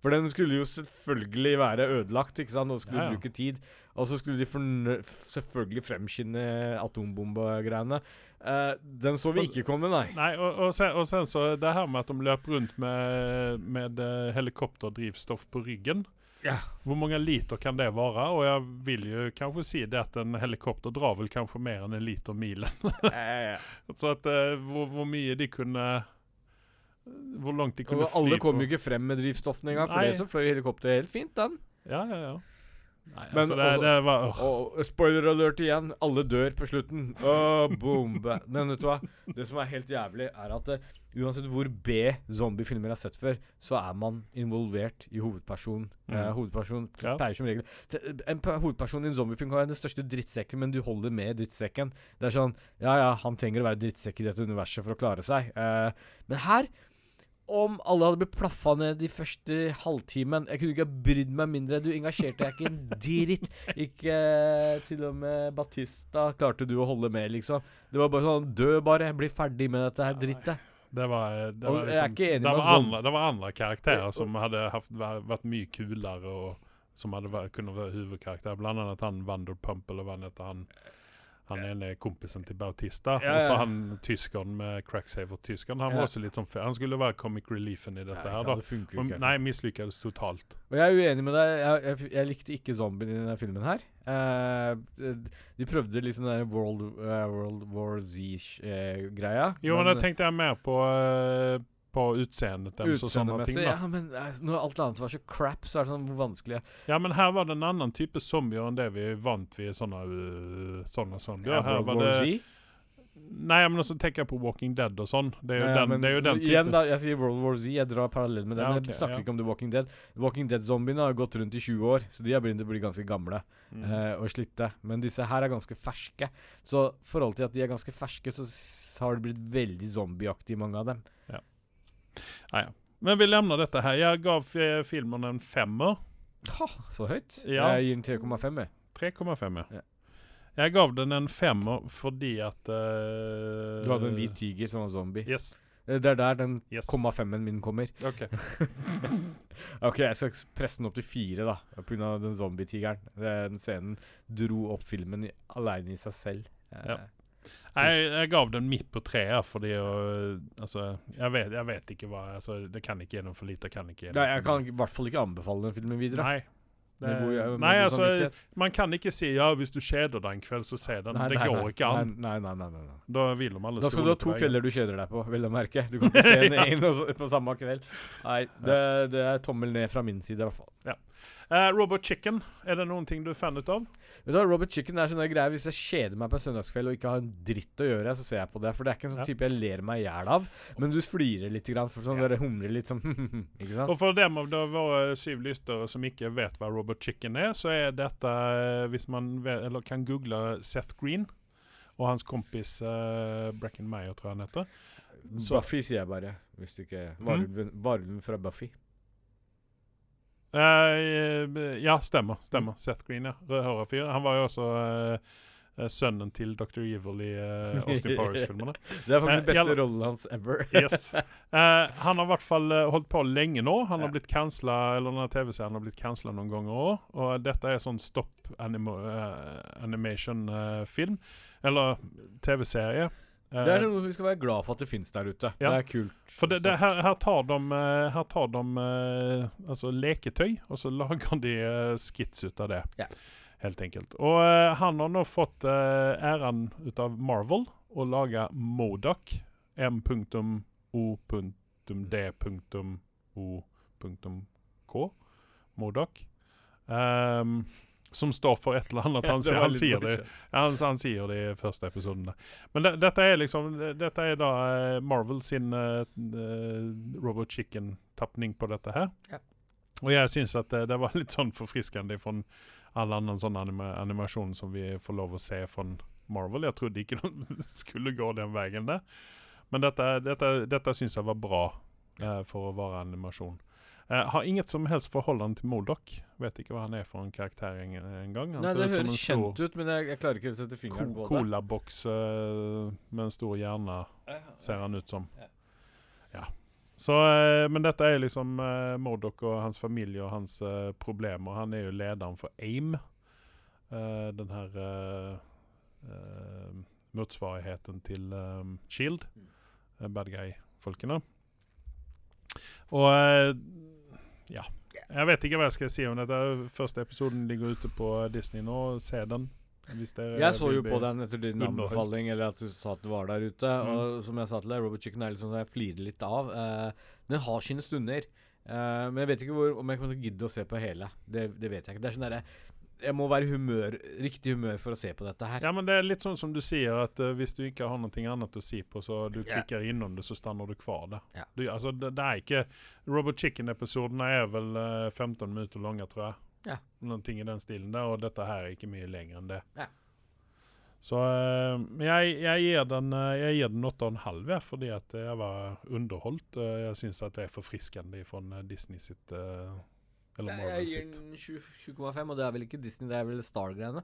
For den skulle jo selvfølgelig være ødelagt, ikke sant, og skulle Ja, ja. bruke tid. Og så skulle de selvfølgelig fremskynde atombombegreiene. Uh, den så vi ikke komme, nei. Nei, og, og, sen, og sen så det her med at de løp rundt med, med eh, helikopterdrivstoff på ryggen. Ja. Hvor mange liter kan det være? Og jeg vil jo kanskje si det at en helikopter drar vel kanskje mer enn en liter milen. ja, ja, ja. så at uh, hvor, hvor mye de kunne Hvor langt de kunne og alle kom jo ikke frem med drivstoffene engang, for Nei. det så fløy helikopteret helt fint, den. Ja, ja, ja. Nei, Men altså, det, også, det var. Og spoiler alert igjen. Alle dør på slutten. Åh, bombe. Men vet du hva? Det som er helt jævlig, er at uh, uansett hvor B zombiefilmer har sett før, så er man involvert i hovedpersonen. Mm. Uh, hovedpersonen Ja. pleier som regel En pe- hovedperson i en zombiefilm kan være den største drittsekken, men du holder med drittsekken. Det er sånn Ja, ja, han trenger å være drittsekk i dette universet for å klare seg. Uh, men her om alle hadde blitt plaffa ned de første halvtimen Jeg kunne ikke ha brydd meg mindre. Du engasjerte deg ikke en dritt. Ikke eh, til og med Batista klarte du å holde med, liksom. Det var bare sånn Dø bare. Bli ferdig med dette her drittet. Det var, det var, liksom, det var, sånn- andre, det var andre karakterer som hadde haft, vært mye kulere, og som hadde vært, kunne vært hovedkarakter. Blant annet han Vanderpump, eller hva han heter. Han, han ene kompisen til Bautista. Ja, Og så han tyskeren med Cracksaver-tyskeren. Han Ja. var også litt sånn før. Han skulle være comic reliefen i dette Ja, her, da. Det funker Og, nei, mislykkes totalt. Og jeg er uenig med deg. Jeg, jeg, jeg likte ikke zombien i denne filmen her. Uh, de prøvde liksom den World, uh, World War Z-greia. Jo, men da tenkte jeg mer på, eh, på utseendet deres og sånne ting. Da. Ja, men eh, når alt annet var så crap, så er det sånn vanskelig Ja, men her var det en annen type zombier enn det vi vant vi sånne, øh, sånne zombier. Ja, her var det? Nei, men også tenker jeg på Walking Dead og sånn. Det er jo Ja, den, men det er jo den Igjen, da, jeg sier World War Z. Jeg drar parallell med den. Ja, men jeg snakker ja. ikke om The Walking Dead. Walking Dead-zombiene har gått rundt i 20 år, så de har begynt å bli ganske gamle Mm. uh, og slitte. Men disse her er ganske ferske. Så i forhold til at de er ganske ferske, så har det blitt veldig zombieaktig, mange av dem. Ja, ja. Men vi lämnar dette her. Jeg gav eh, filmen en femmer. Ha, så høyt? Ja. Jeg gir den 3,5, jeg. 3,5 ja. Ja. Jeg gav den en femmer fordi at eh, Du hadde en hvit tiger som var zombie. Yes. Eh, Det er der den Yes. komma femmen min kommer. Ok. Ok, jeg skal presse den opp til fire, da. Pga. den zombietigeren. Den scenen dro opp filmen i, aleine i seg selv. Eh, Ja. Jeg, jeg gav den midt på treet fordi Altså, jeg vet, jeg vet ikke hva altså, Det kan ikke gjennom for lite, kan ikke Nei, jeg kan i hvert fall ikke anbefale den filmen videre. Nei. det, Det, med nei, altså, man kan ikke si ja, hvis du kjeder deg en kveld, så se den. Nei, det nei, går ikke an. Nei, nei, nei, nei. Da vil man alle Da skal du ha to kvelder du kjeder deg på, vel å merke. Du kan ikke se en Ja. inn på samme kveld. Nei, det, det er tommel ned fra min side, i hvert fall. Eh, Robot Chicken, er det noen ting du er fan ut av? Vet du hva, Robert Chicken er sånn greie Hvis jeg kjeder meg på en søndagskveld og ikke har en dritt å gjøre, så ser jeg på det. For det er ikke en sånn Ja. type jeg ler meg i hjel av. Men du flirer litt, grann, for sånn Ja. dere humrer litt sånn Ikke sant? Og for dem av våre syv lyttere som ikke vet hva Robot Chicken er, så er dette eh, Hvis man vet, eller kan google Seth Green og hans kompis uh, Bracken Meyer, tror jeg han heter. så- Buffy, sier jeg bare. Hvis du ikke Varulven varulven fra Buffy. Eh, ja, stemmer. stemmer. Seth Green, ja. Rødhåra fyr. Han var jo også eh, sønnen til Dr. Evil i uh, Austin Powers-filmene. Det er faktisk den beste rollen hans ever. Yes. Han har i hvert fall holdt på lenge nå. Han har blitt cancela, eller denne TV-serien har blitt cancela noen ganger òg. Og dette er sånn stop animo eh, animation-film. eller TV-serie. Eh, Det er noe vi skal være glad for at det finnes der ute. Ja. Det er kult. for det, det, her, her tar de, eh, her tar de eh, altså leketøy, og så lager de skits ut av det. Ja. Helt enkelt. Og uh, han har nå fått uh, æren ut av Marvel å lage Modoc. M.O.D.O.K. Modoc. Ehm, som står for et eller annet. Ja, Han, det sier- han, sier det, han, han sier det i første episoden. Men det, dette er liksom Dette er da eh, Marvel sin eh, Robot Chicken-tapning på dette her. Ja. Og jeg syns at det, det var litt sånn forfriskende fra all annen sånn anima animasjon som vi får lov å se fra Marvel. Jeg trodde ikke noen skulle gå den veien der. Men dette, dette, dette syns jeg var bra uh, for å være animasjon. Eh, har inget som helst forhold til Modoc. Vet ikke hva han er for en karakter en, en. Nei, det ut høres stor- kjent ut, men jeg, jeg klarer ikke å sette fingeren på det. Colaboks eh, med en stor hjerne, ser han ut som. Ja. Så, eh, men dette er liksom uh, Modoc og hans familie og hans eh, problemer. Han er jo lederen for AIM. eh, den her uh, motsvarigheten til um, Shield. eh, bad guy-folkene. Og eh, ja. Jeg vet ikke hva jeg skal si om dette. Første episoden ligger ute på Disney nå. Se den. Jeg så jo på den etter din anbefaling, eller at du sa at du var der ute. Mm. Og som jeg sa til deg, Robert Chicken er litt sånn som jeg flirer litt av. Uh, den har sine stunder. Uh, men jeg vet ikke hvor, om jeg kommer til å gidde å se på hele. Det, det vet jeg ikke. Det er sånn derre Jeg må være humør, riktig humør for å se på dette her. Ja, men det er litt sånn som du sier, at uh, hvis du ikke har noe annet å si på, så du Ja. klikker innom det, så stanner du kvar der. Yeah. Du, altså, det, det er ikke Robot Chicken-episodene er vel uh, 15 minutter lange, tror jeg. Yeah. Noen ting i den stilen der, og dette her er ikke mye lenger enn det. Ja. Så uh, Men jeg, jeg gir den åtte Jeg gir den 8,5, fordi at jeg var underholdt. Eh, jeg syns at det er forfriskende fra eh, Disney sitt eh, Eller Jeg gir den 20,5, og det er vel ikke Disney, det er vel Star-greiene.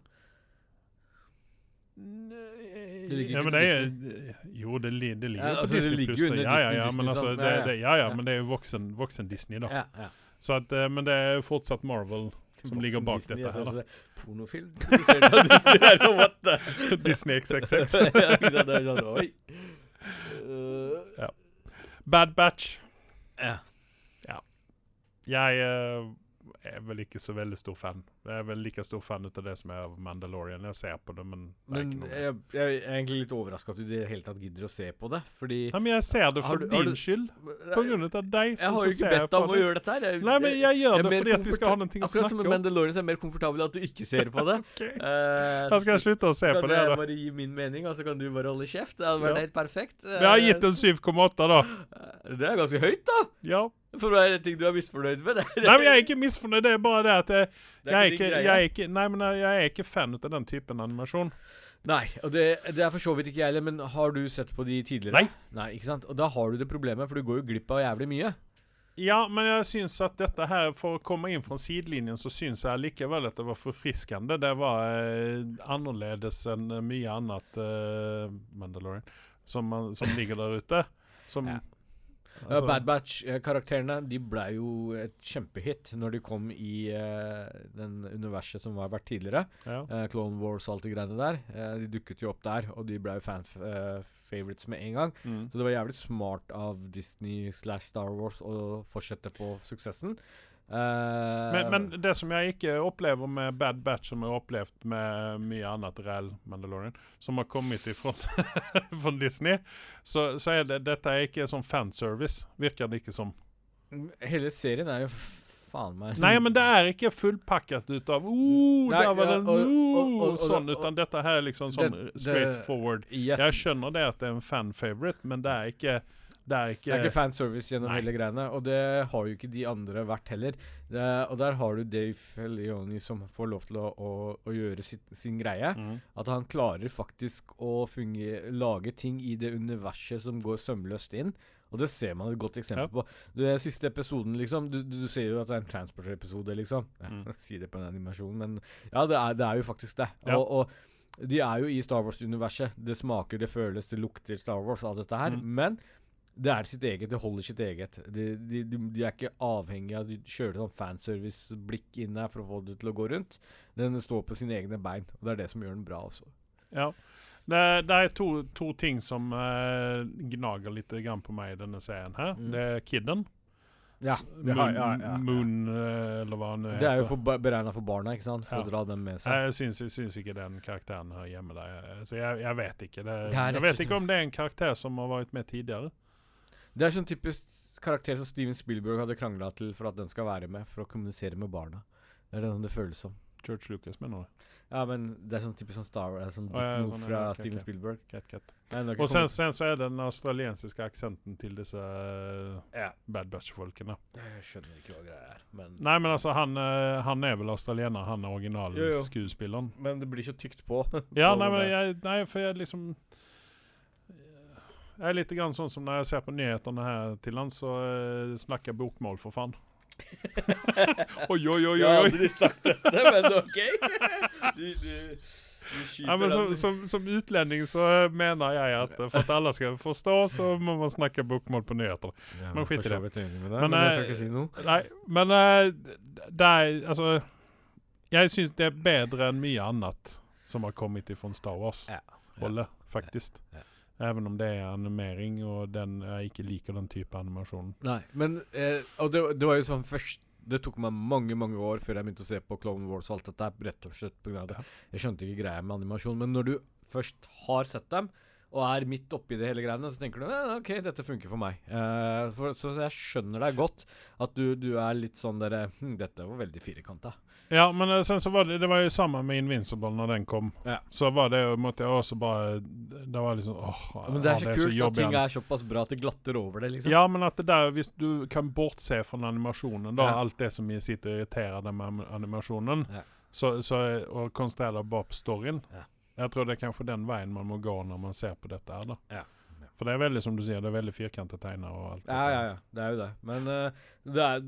Det ligger ja, men det er, Jo, det, li, det ligger Ja, på altså, Disney ligger Plus. det. under Ja, ja, ja, men Disney, altså, det, det, ja, ja, Ja. men det er jo voksen, voksen Disney, da. Ja, ja. Så at, eh, men det er jo fortsatt Marvel som ligger bak Disney, dette her, da. det Pornofilm Disney. Er sånn, what the? Disney XXX. ja, ikke sant, det er sånn, oi. Uh, Bad Batch. ja. Jeg eh, er vel ikke så veldig stor fan. Jeg er vel like stor fan ut av det som jeg er av Mandalorian. Jeg ser på det, men det Men jeg, jeg er egentlig litt overraska at du i det hele tatt gidder å se på det, fordi Ja, men jeg ser det for du- din du- skyld. På grunn av deg. Jeg har jo ikke bedt deg om å gjøre dette her. Jeg, Nei, men jeg gjør jeg det fordi at vi skal ha noe å snakke om. Akkurat som med. Mandalorian så er jeg mer komfortabel at du ikke ser på det. okay. uh, Da skal jeg slutte å se på kan det. jeg da. bare gi min mening, og så kan du bare holde kjeft. Det hadde vært helt perfekt. Vi har gitt Eh, en 7,8, da. Det er ganske høyt, da. Ja. For det er en ting du er misfornøyd med. Det, Nei, men jeg er ikke misfornøyd. Det er bare det at jeg, det er ikke, jeg, er ikke, nei, men jeg er ikke fan av den typen animasjon. Nei, og det, det er for så vidt ikke jeg heller, men har du sett på de tidligere? Nei. Nei, ikke sant? Og da har du det problemet, for du går jo glipp av jævlig mye. Ja, men jeg syns at dette her, for å komme inn fra sidelinjen, så syns jeg likevel at det var forfriskende. Det var eh, annerledes enn mye annet eh, Mandalorian som, som ligger der ute. Som Ja. Altså, Bad Batch-karakterene de ble jo et kjempehit når de kom i uh, den universet som har vært tidligere. ja. Uh, Clone Wars og alt de greiene der. Uh, de dukket jo opp der, og de ble fan-favorites med en gang. Mm. Så det var jævlig smart av Disney slash Star Wars å fortsette på suksessen. Eh, Men, men det som jeg ikke opplever med Bad Batch, som jeg har opplevd med mye annet reell Mandalorian, som har kommet ifra fra Disney, så, så er det dette er ikke sånn fanservice, virker det ikke som. Hele serien er jo faen meg Nei, men det er ikke fullpakket ut av oh, Nei, der var ja, den, oh, og- og- og- sånn, og- utan dette her er liksom sånn Det- det- straight forward. Yes, Jeg skjønner det at det er en fan-favorite, men det er ikke Det er ikke, Det er ikke fanservice gjennom Nei. hele greiene, og det har jo ikke de andre vært heller. Det, og der har du Dave Felioni som får lov til å, å, å gjøre sitt, sin greie. mm. At han klarer faktisk å fungere, lage ting i det universet som går sømløst inn. Og det ser man et godt eksempel Ja. på. Den siste episoden, liksom. Du, du, du ser jo at det er en Transporter-episode, liksom. Mm. Jeg sier det på en animasjon, men ja, det er, det er jo faktisk det. Ja. Og, og de er jo i Star Wars-universet. Det smaker, det føles, det lukter Star Wars, alt dette her. Mm. Men det er sitt eget, det holder sitt eget. De, de, de, er ikke avhengig av De kjører sånn fanservice-blikk inn her for å få det til å gå rundt. Den står på sine egne bein, og det er det som gjør den bra også. Ja. Det, det er to, to ting som uh, gnager litt grann på meg i denne serien her. Mm. Det er Kidden. Ja, Moon, Moon eh, eller hva han Det er jo heter. for, beregna for barna, ikke sant? For Ja. å dra dem med seg. Jeg syns, jeg syns ikke den karakteren hører hjemme der. Så jeg, jeg vet ikke. Det, Det jeg vet ikke om det er en karakter som har vært med tidligere. Det er sånn typisk karakter som Steven Spielberg hadde krangla til for at den skal være med, for å kommunisere med barna. Det er det det føles som. George Lucas, mener du? Ja, men det er sånn typisk sånn Star Wars, sånn oh, ja, sånn, fra okay, Steven okay. Spielberg. Nei, har ikke Og sen, sen så er det den australiensiske aksenten til disse uh, ja. Bad Batch-folkene. Jeg skjønner ikke hva greia er, men Nei, men altså, han, uh, han er vel australiener, han er originalskuespilleren. Men det blir så tykt på. Ja, på nei, men jeg, nei, for jeg liksom Jeg er litt grann sånn som når jeg ser på nyhetene her til lands, så uh, snakker jeg bokmål, for faen. oi, oi, oi, Jeg har oi. aldri sagt dette, men OK. Du, du, du Ja, men som, som, som utlending så mener jeg at eh, for at alle skal forstå, så må man snakke bokmål på nyheter. Ja, men skit i det. Men, men, jeg eh, skal ikke si noe. Nei, men eh, det er Altså Jeg syns det er bedre enn mye annet som har kommet ifra Star Wars-holdet, Ja. faktisk. Ja. Even om det er animering, og den, jeg ikke liker den type animasjon. Nei, men eh, Og det, det var jo sånn først Det tok meg mange mange år før jeg begynte å se på Clone Wars og alt dette, rett og slett av det. Jeg skjønte ikke greia med animasjon. Men når du først har sett dem, og er midt oppi det hele greiene, så tenker du OK, dette funker for meg. Uh, for, så jeg skjønner deg godt at du, du er litt sånn derre hm, Dette var veldig firkanta. Ja, men eh, sen så var det, det var jo samme med Invincible når den kom. Ja. Så var det måtte jeg også bare Det var liksom åh, Men det er så ja, kult at ting er såpass bra at det glatter over det, liksom. Ja, men at det der, hvis du kan bortse fra animasjonen, da, Ja. alt det som sitter og irriterer deg med animasjonen, Ja. så, så, og konsentrere deg bare på storyen Ja. Jeg tror det er kanskje den veien man må gå når man ser på dette her, da. Ja. For det er veldig, som du sier, det er veldig firkantet tegner og alt. Ja, ja, ja. Det er jo det. Men uh, det er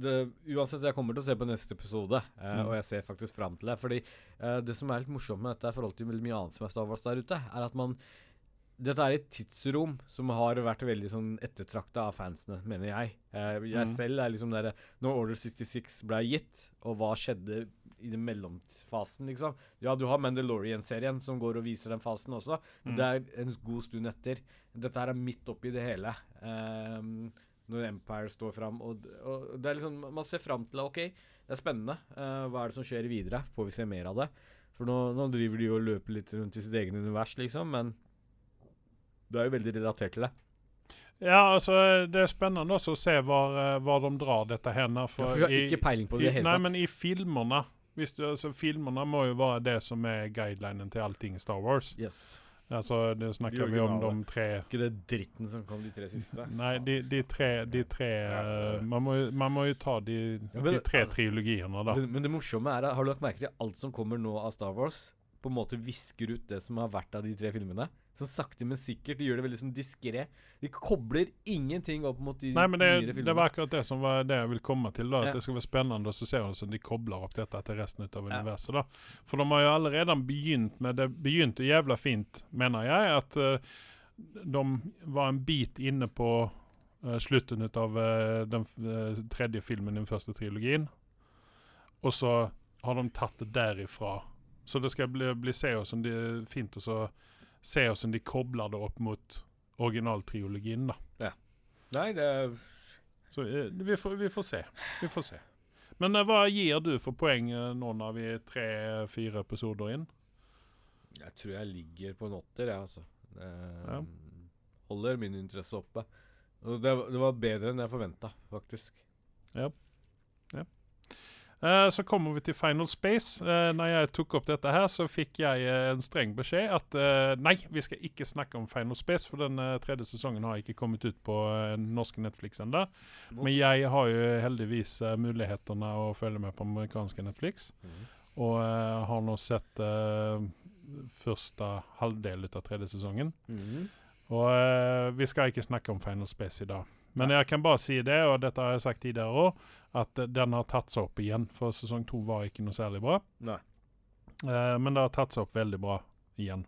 det, Uansett, jeg kommer til å se på neste episode, uh, Mm. og jeg ser faktisk fram til det. Fordi uh, det som er litt morsomt med dette, i forhold til veldig mye annet som er Star Wars der ute, er at man dette er et tidsrom som har vært veldig sånn ettertrakta av fansene, mener jeg. Eh, jeg Mm. selv er liksom der Når Order 66 ble gitt, og hva skjedde i den mellomfasen, liksom. Ja, du har Mandalorian-serien som går og viser den fasen også. Men Mm. det er en god stund etter. Dette her er midt oppi det hele. Um, når Empire står fram. Og, og det er liksom Man ser fram til det. OK, det er spennende. Uh, hva er det som skjer videre? Får vi se mer av det? For nå, nå driver de og løper litt rundt i sitt egen univers, liksom. Men det er jo veldig relatert til det. Ja, altså, det er spennende også å se hvor, eh, hvor de drar dette hen. Ja, For for vi har i- ikke peiling på det i hele Nei, men i filmerne hvis du, altså, Filmerne må jo være det som er guidelinen til allting Star Wars. Yes. Altså, det snakker De vi om de tre Ikke det dritten som kom de tre siste. Nei, de, de tre, de tre Ja. eh, man, må, man må jo ta de, Ja, men- de tre altså- trilogiene, da. Men, men det morsomme er, har du lagt merke til alt som kommer nå av Star Wars? På en måte visker ut det som har vært av de tre filmene. Sånn sakte, men sikkert. De gjør det veldig sånn diskré. De kobler ingenting opp mot de Nei, men det, nyere det var akkurat det som var det jeg ville komme til. da At Ja. det skal være spennende å se hvordan de kobler opp dette til resten av universet. da For de har jo allerede begynt med Det begynte jævla fint, mener jeg, at uh, de var en bit inne på uh, slutten av uh, den tredje filmen i den første trilogien. Og så har de tatt det derifra. Så det skal bli, bli se hvordan er fint og så se hvordan de kobler det opp mot originaltriologien. da. Nei, det er Så eh, vi, får, vi får se. Vi får se. Men eh, hva gir du for poeng eh, nå når vi er tre-fire episoder inn? Jeg tror jeg ligger på en åtter, jeg, altså. Ja. Holder min interesse oppe. Det, det var bedre enn jeg forventa, faktisk. Eh, så kommer vi til Final Space. Uh, når jeg tok opp dette her, så fikk jeg uh, en streng beskjed at uh, nei, vi skal ikke snakke om Final Space, for den tredje sesongen har ikke kommet ut på norske Netflix ennå. Men jeg har jo heldigvis uh, mulighetene å følge med på amerikanske Netflix. Og eh, har nå sett første halvdel av tredje sesongen. Mm. Og vi skal ikke snakke om Final Space i dag. Men jeg kan bare si det, og dette har jeg sagt tidligere òg, at eh, den har tatt seg opp igjen. For sesong to var ikke noe særlig bra. Nei. Uh, men det har tatt seg opp veldig bra igjen.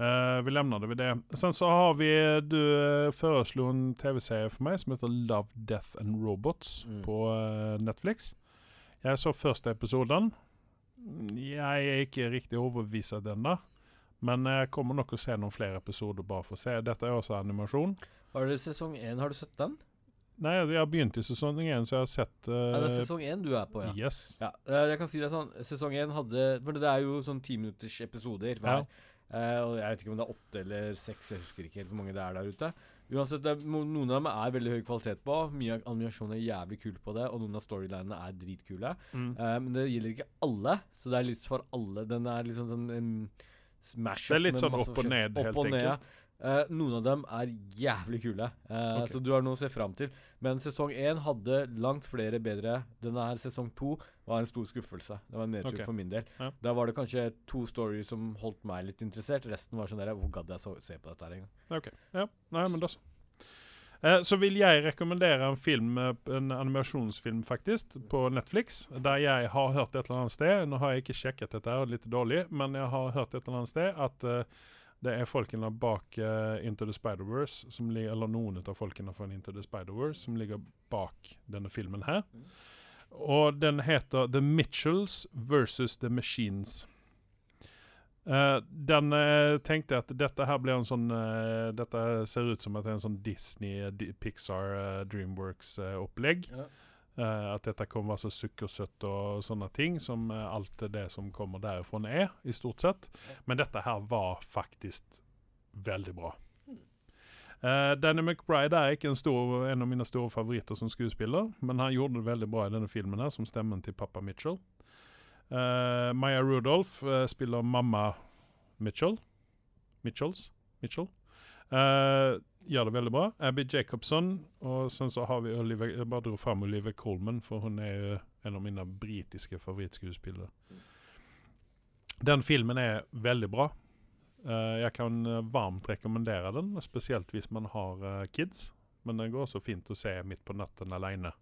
Uh, vi det ved det. Sen så har vi Du foreslo en TV-serie for meg som heter Love, Death and Robots Mm. på uh, Netflix. Jeg så første episoden. Jeg er ikke riktig overbevist ennå. Men jeg kommer nok å se noen flere episoder bare for å se. Dette er også animasjon. Har du sesong én? Har du sett den? Nei, jeg har begynt i sesong én, så jeg har sett Ja, det er eh, sesong én du er på, ja. Yes. Ja, eh, jeg kan si det sånn Sesong én hadde For det er jo sånn timinutters episoder hver. Eh, og jeg vet ikke om det er åtte eller seks, jeg husker ikke helt hvor mange det er der ute. Uansett, er, noen av dem er veldig høy kvalitet på. Mye av animasjonen er jævlig kul på det, og noen av storylinene er dritkule. Mm. Uh, men det gjelder ikke alle, så det er litt for alle. Den er liksom sånn um, smash up. Det er litt sånn opp og ned, helt opp ja. enkelt. Eh, noen av dem er jævlig kule, uh, okay. så du har noe å se fram til. Men sesong én hadde langt flere bedre. Denne her sesong to var en stor skuffelse. Det var en nedtur okay. for min del. Ja. Da var det kanskje to stories som holdt meg litt interessert. Resten var sånn der Hvor gadd jeg så, se på dette her engang? Okay. ja. Nei, men da så. Eh, så vil jeg rekommendere en film, en animasjonsfilm faktisk, på Netflix, der jeg har hørt et eller annet sted, nå har jeg ikke sjekket dette, her, litt dårlig, men jeg har hørt et eller annet sted at eh, det er folkene bak uh, Into the Spider-Verse, eller noen av folkene fra Into the Spider-Verse, som ligger bak denne filmen her. Mm. Og den heter The Mitchells versus The Machines. Uh, den uh, tenkte at dette her blir en sånn uh, Dette ser ut som at det er en sånn Disney, Di- Pixar, Dreamworks-opplegg. Ja. Eh, at dette kommer så sukkersøtt og sånne ting, som uh, alt det som kommer derifra er, i stort sett. Men dette her var faktisk veldig bra. Uh, Danny McBride er ikke en, stor, en av mine store favoritter som skuespiller, men han gjorde det veldig bra i denne filmen her, som stemmen til pappa Mitchell. Maya Rudolph spiller mamma Mitchell. Mitchells. Mitchell. Eh, gjør det veldig bra. Abby Jacobson. Og sen så har vi Oliver, Jeg bare dro fram Oliver Colman, for hun er jo en av mine britiske favorittskuespillere. Den filmen er veldig bra. Uh, jeg kan varmt rekommendere den, spesielt hvis man har uh, kids. Men den går også fint å se midt på natten alene.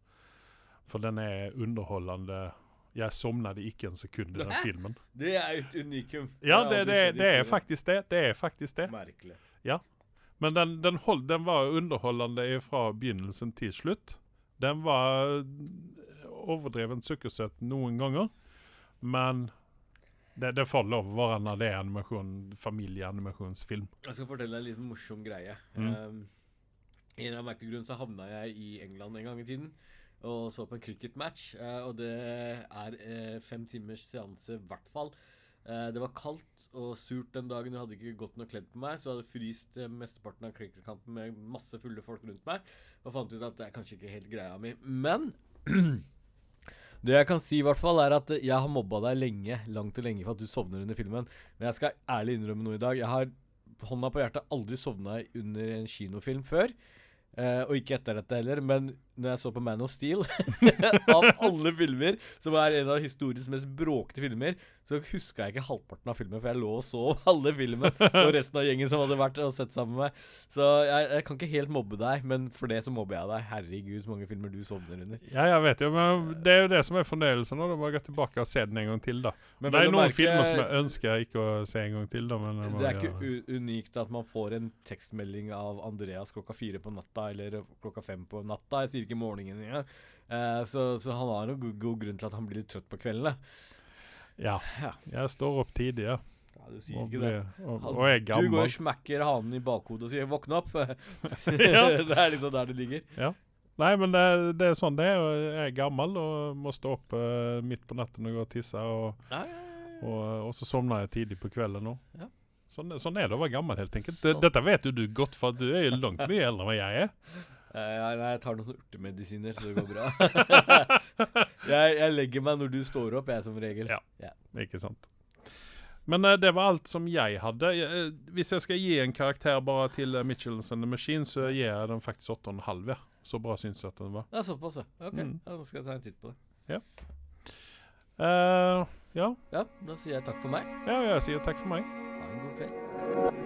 For den er underholdende. Jeg sovnet ikke en sekund i den filmen. Det er jo et unikum. Ja, det, det, det, det er faktisk det. Det er faktisk det. Merkelig. Men den, den, hold, den var underholdende fra begynnelsen til slutt. Den var overdrevent sukkersøt noen ganger, men det, det faller over hverandre. det er animasjon, familieanimasjonsfilm. Jeg skal fortelle deg en liten morsom greie. Mm. Um, en eller annen merkelig grunn så havna jeg i England en gang i tiden og så på en cricketmatch. Uh, og det er uh, fem timers seanse, i hvert fall. Eh, det var kaldt og surt den dagen. Jeg hadde ikke godt nok kledd på meg, så jeg hadde fryst eh, mesteparten av cricketkampen med masse fulle folk rundt meg. Og fant ut at det er kanskje ikke helt greia mi. Men det jeg kan si, i hvert fall er at jeg har mobba deg lenge, langt og lenge for at du sovner under filmen. Men jeg skal ærlig innrømme noe i dag. Jeg har hånda på hjertet aldri sovna under en kinofilm før. Eh, og ikke etter dette heller. Men når jeg så på Man of Steel Av alle filmer, som er en av historiens mest bråkete filmer, så huska jeg ikke halvparten av filmen, for jeg lå og så alle filmen. Og resten av gjengen som hadde vært og sett sammen med meg. Så jeg, jeg kan ikke helt mobbe deg, men for det så mobber jeg deg. Herregud, så mange filmer du sovner under. Ja, jeg vet jo, men det er jo det som er fornøyelsen. Da må jeg gå tilbake og se den en gang til, da. Men det er noen merke- filmer som jeg ønsker ikke å se en gang til, da. Men Det er ikke unikt at man får en tekstmelding av Andreas klokka fire på natta, eller klokka fem på natta. Jeg sier ikke morgenen engang. Uh, så, så han har en god, god grunn til at han blir litt trøtt på kveldene. Ja. Ja. Jeg står opp tidlig, ja. Ja, du sier Og, ikke det. Og, og, jeg er gammel. Du går og smekker hanen i bakhodet og sier 'våkne opp'. Det er liksom der det ligger. Nei, men det, det er sånn det er. Jeg er gammel og må stå opp uh, midt på natten og gå og tisse. Og, Ja, ja, ja. og, og så sovner jeg tidlig på kvelden nå. Ja. Sånn, sånn er det å være gammel, helt enkelt. Det, dette vet jo du godt, for du er jo langt mye eldre enn jeg er. Eh, jeg, nei, jeg tar noen urtemedisiner, så det går bra. jeg, jeg legger meg når du står opp, jeg, som regel. Ja. Ikke sant. Men uh, det var alt som jeg hadde. Jeg, uh, hvis jeg skal gi en karakter bare til uh, Mitchells and the Machine, så gir jeg den faktisk 8,5. Ja. Så bra syns jeg at den var. Er såpass, ja. Ok, Mm. ja, da skal jeg ta en titt på det. Eh, ja. Ja, da sier jeg takk for meg. ja, jeg sier takk for meg. Ha en god kveld.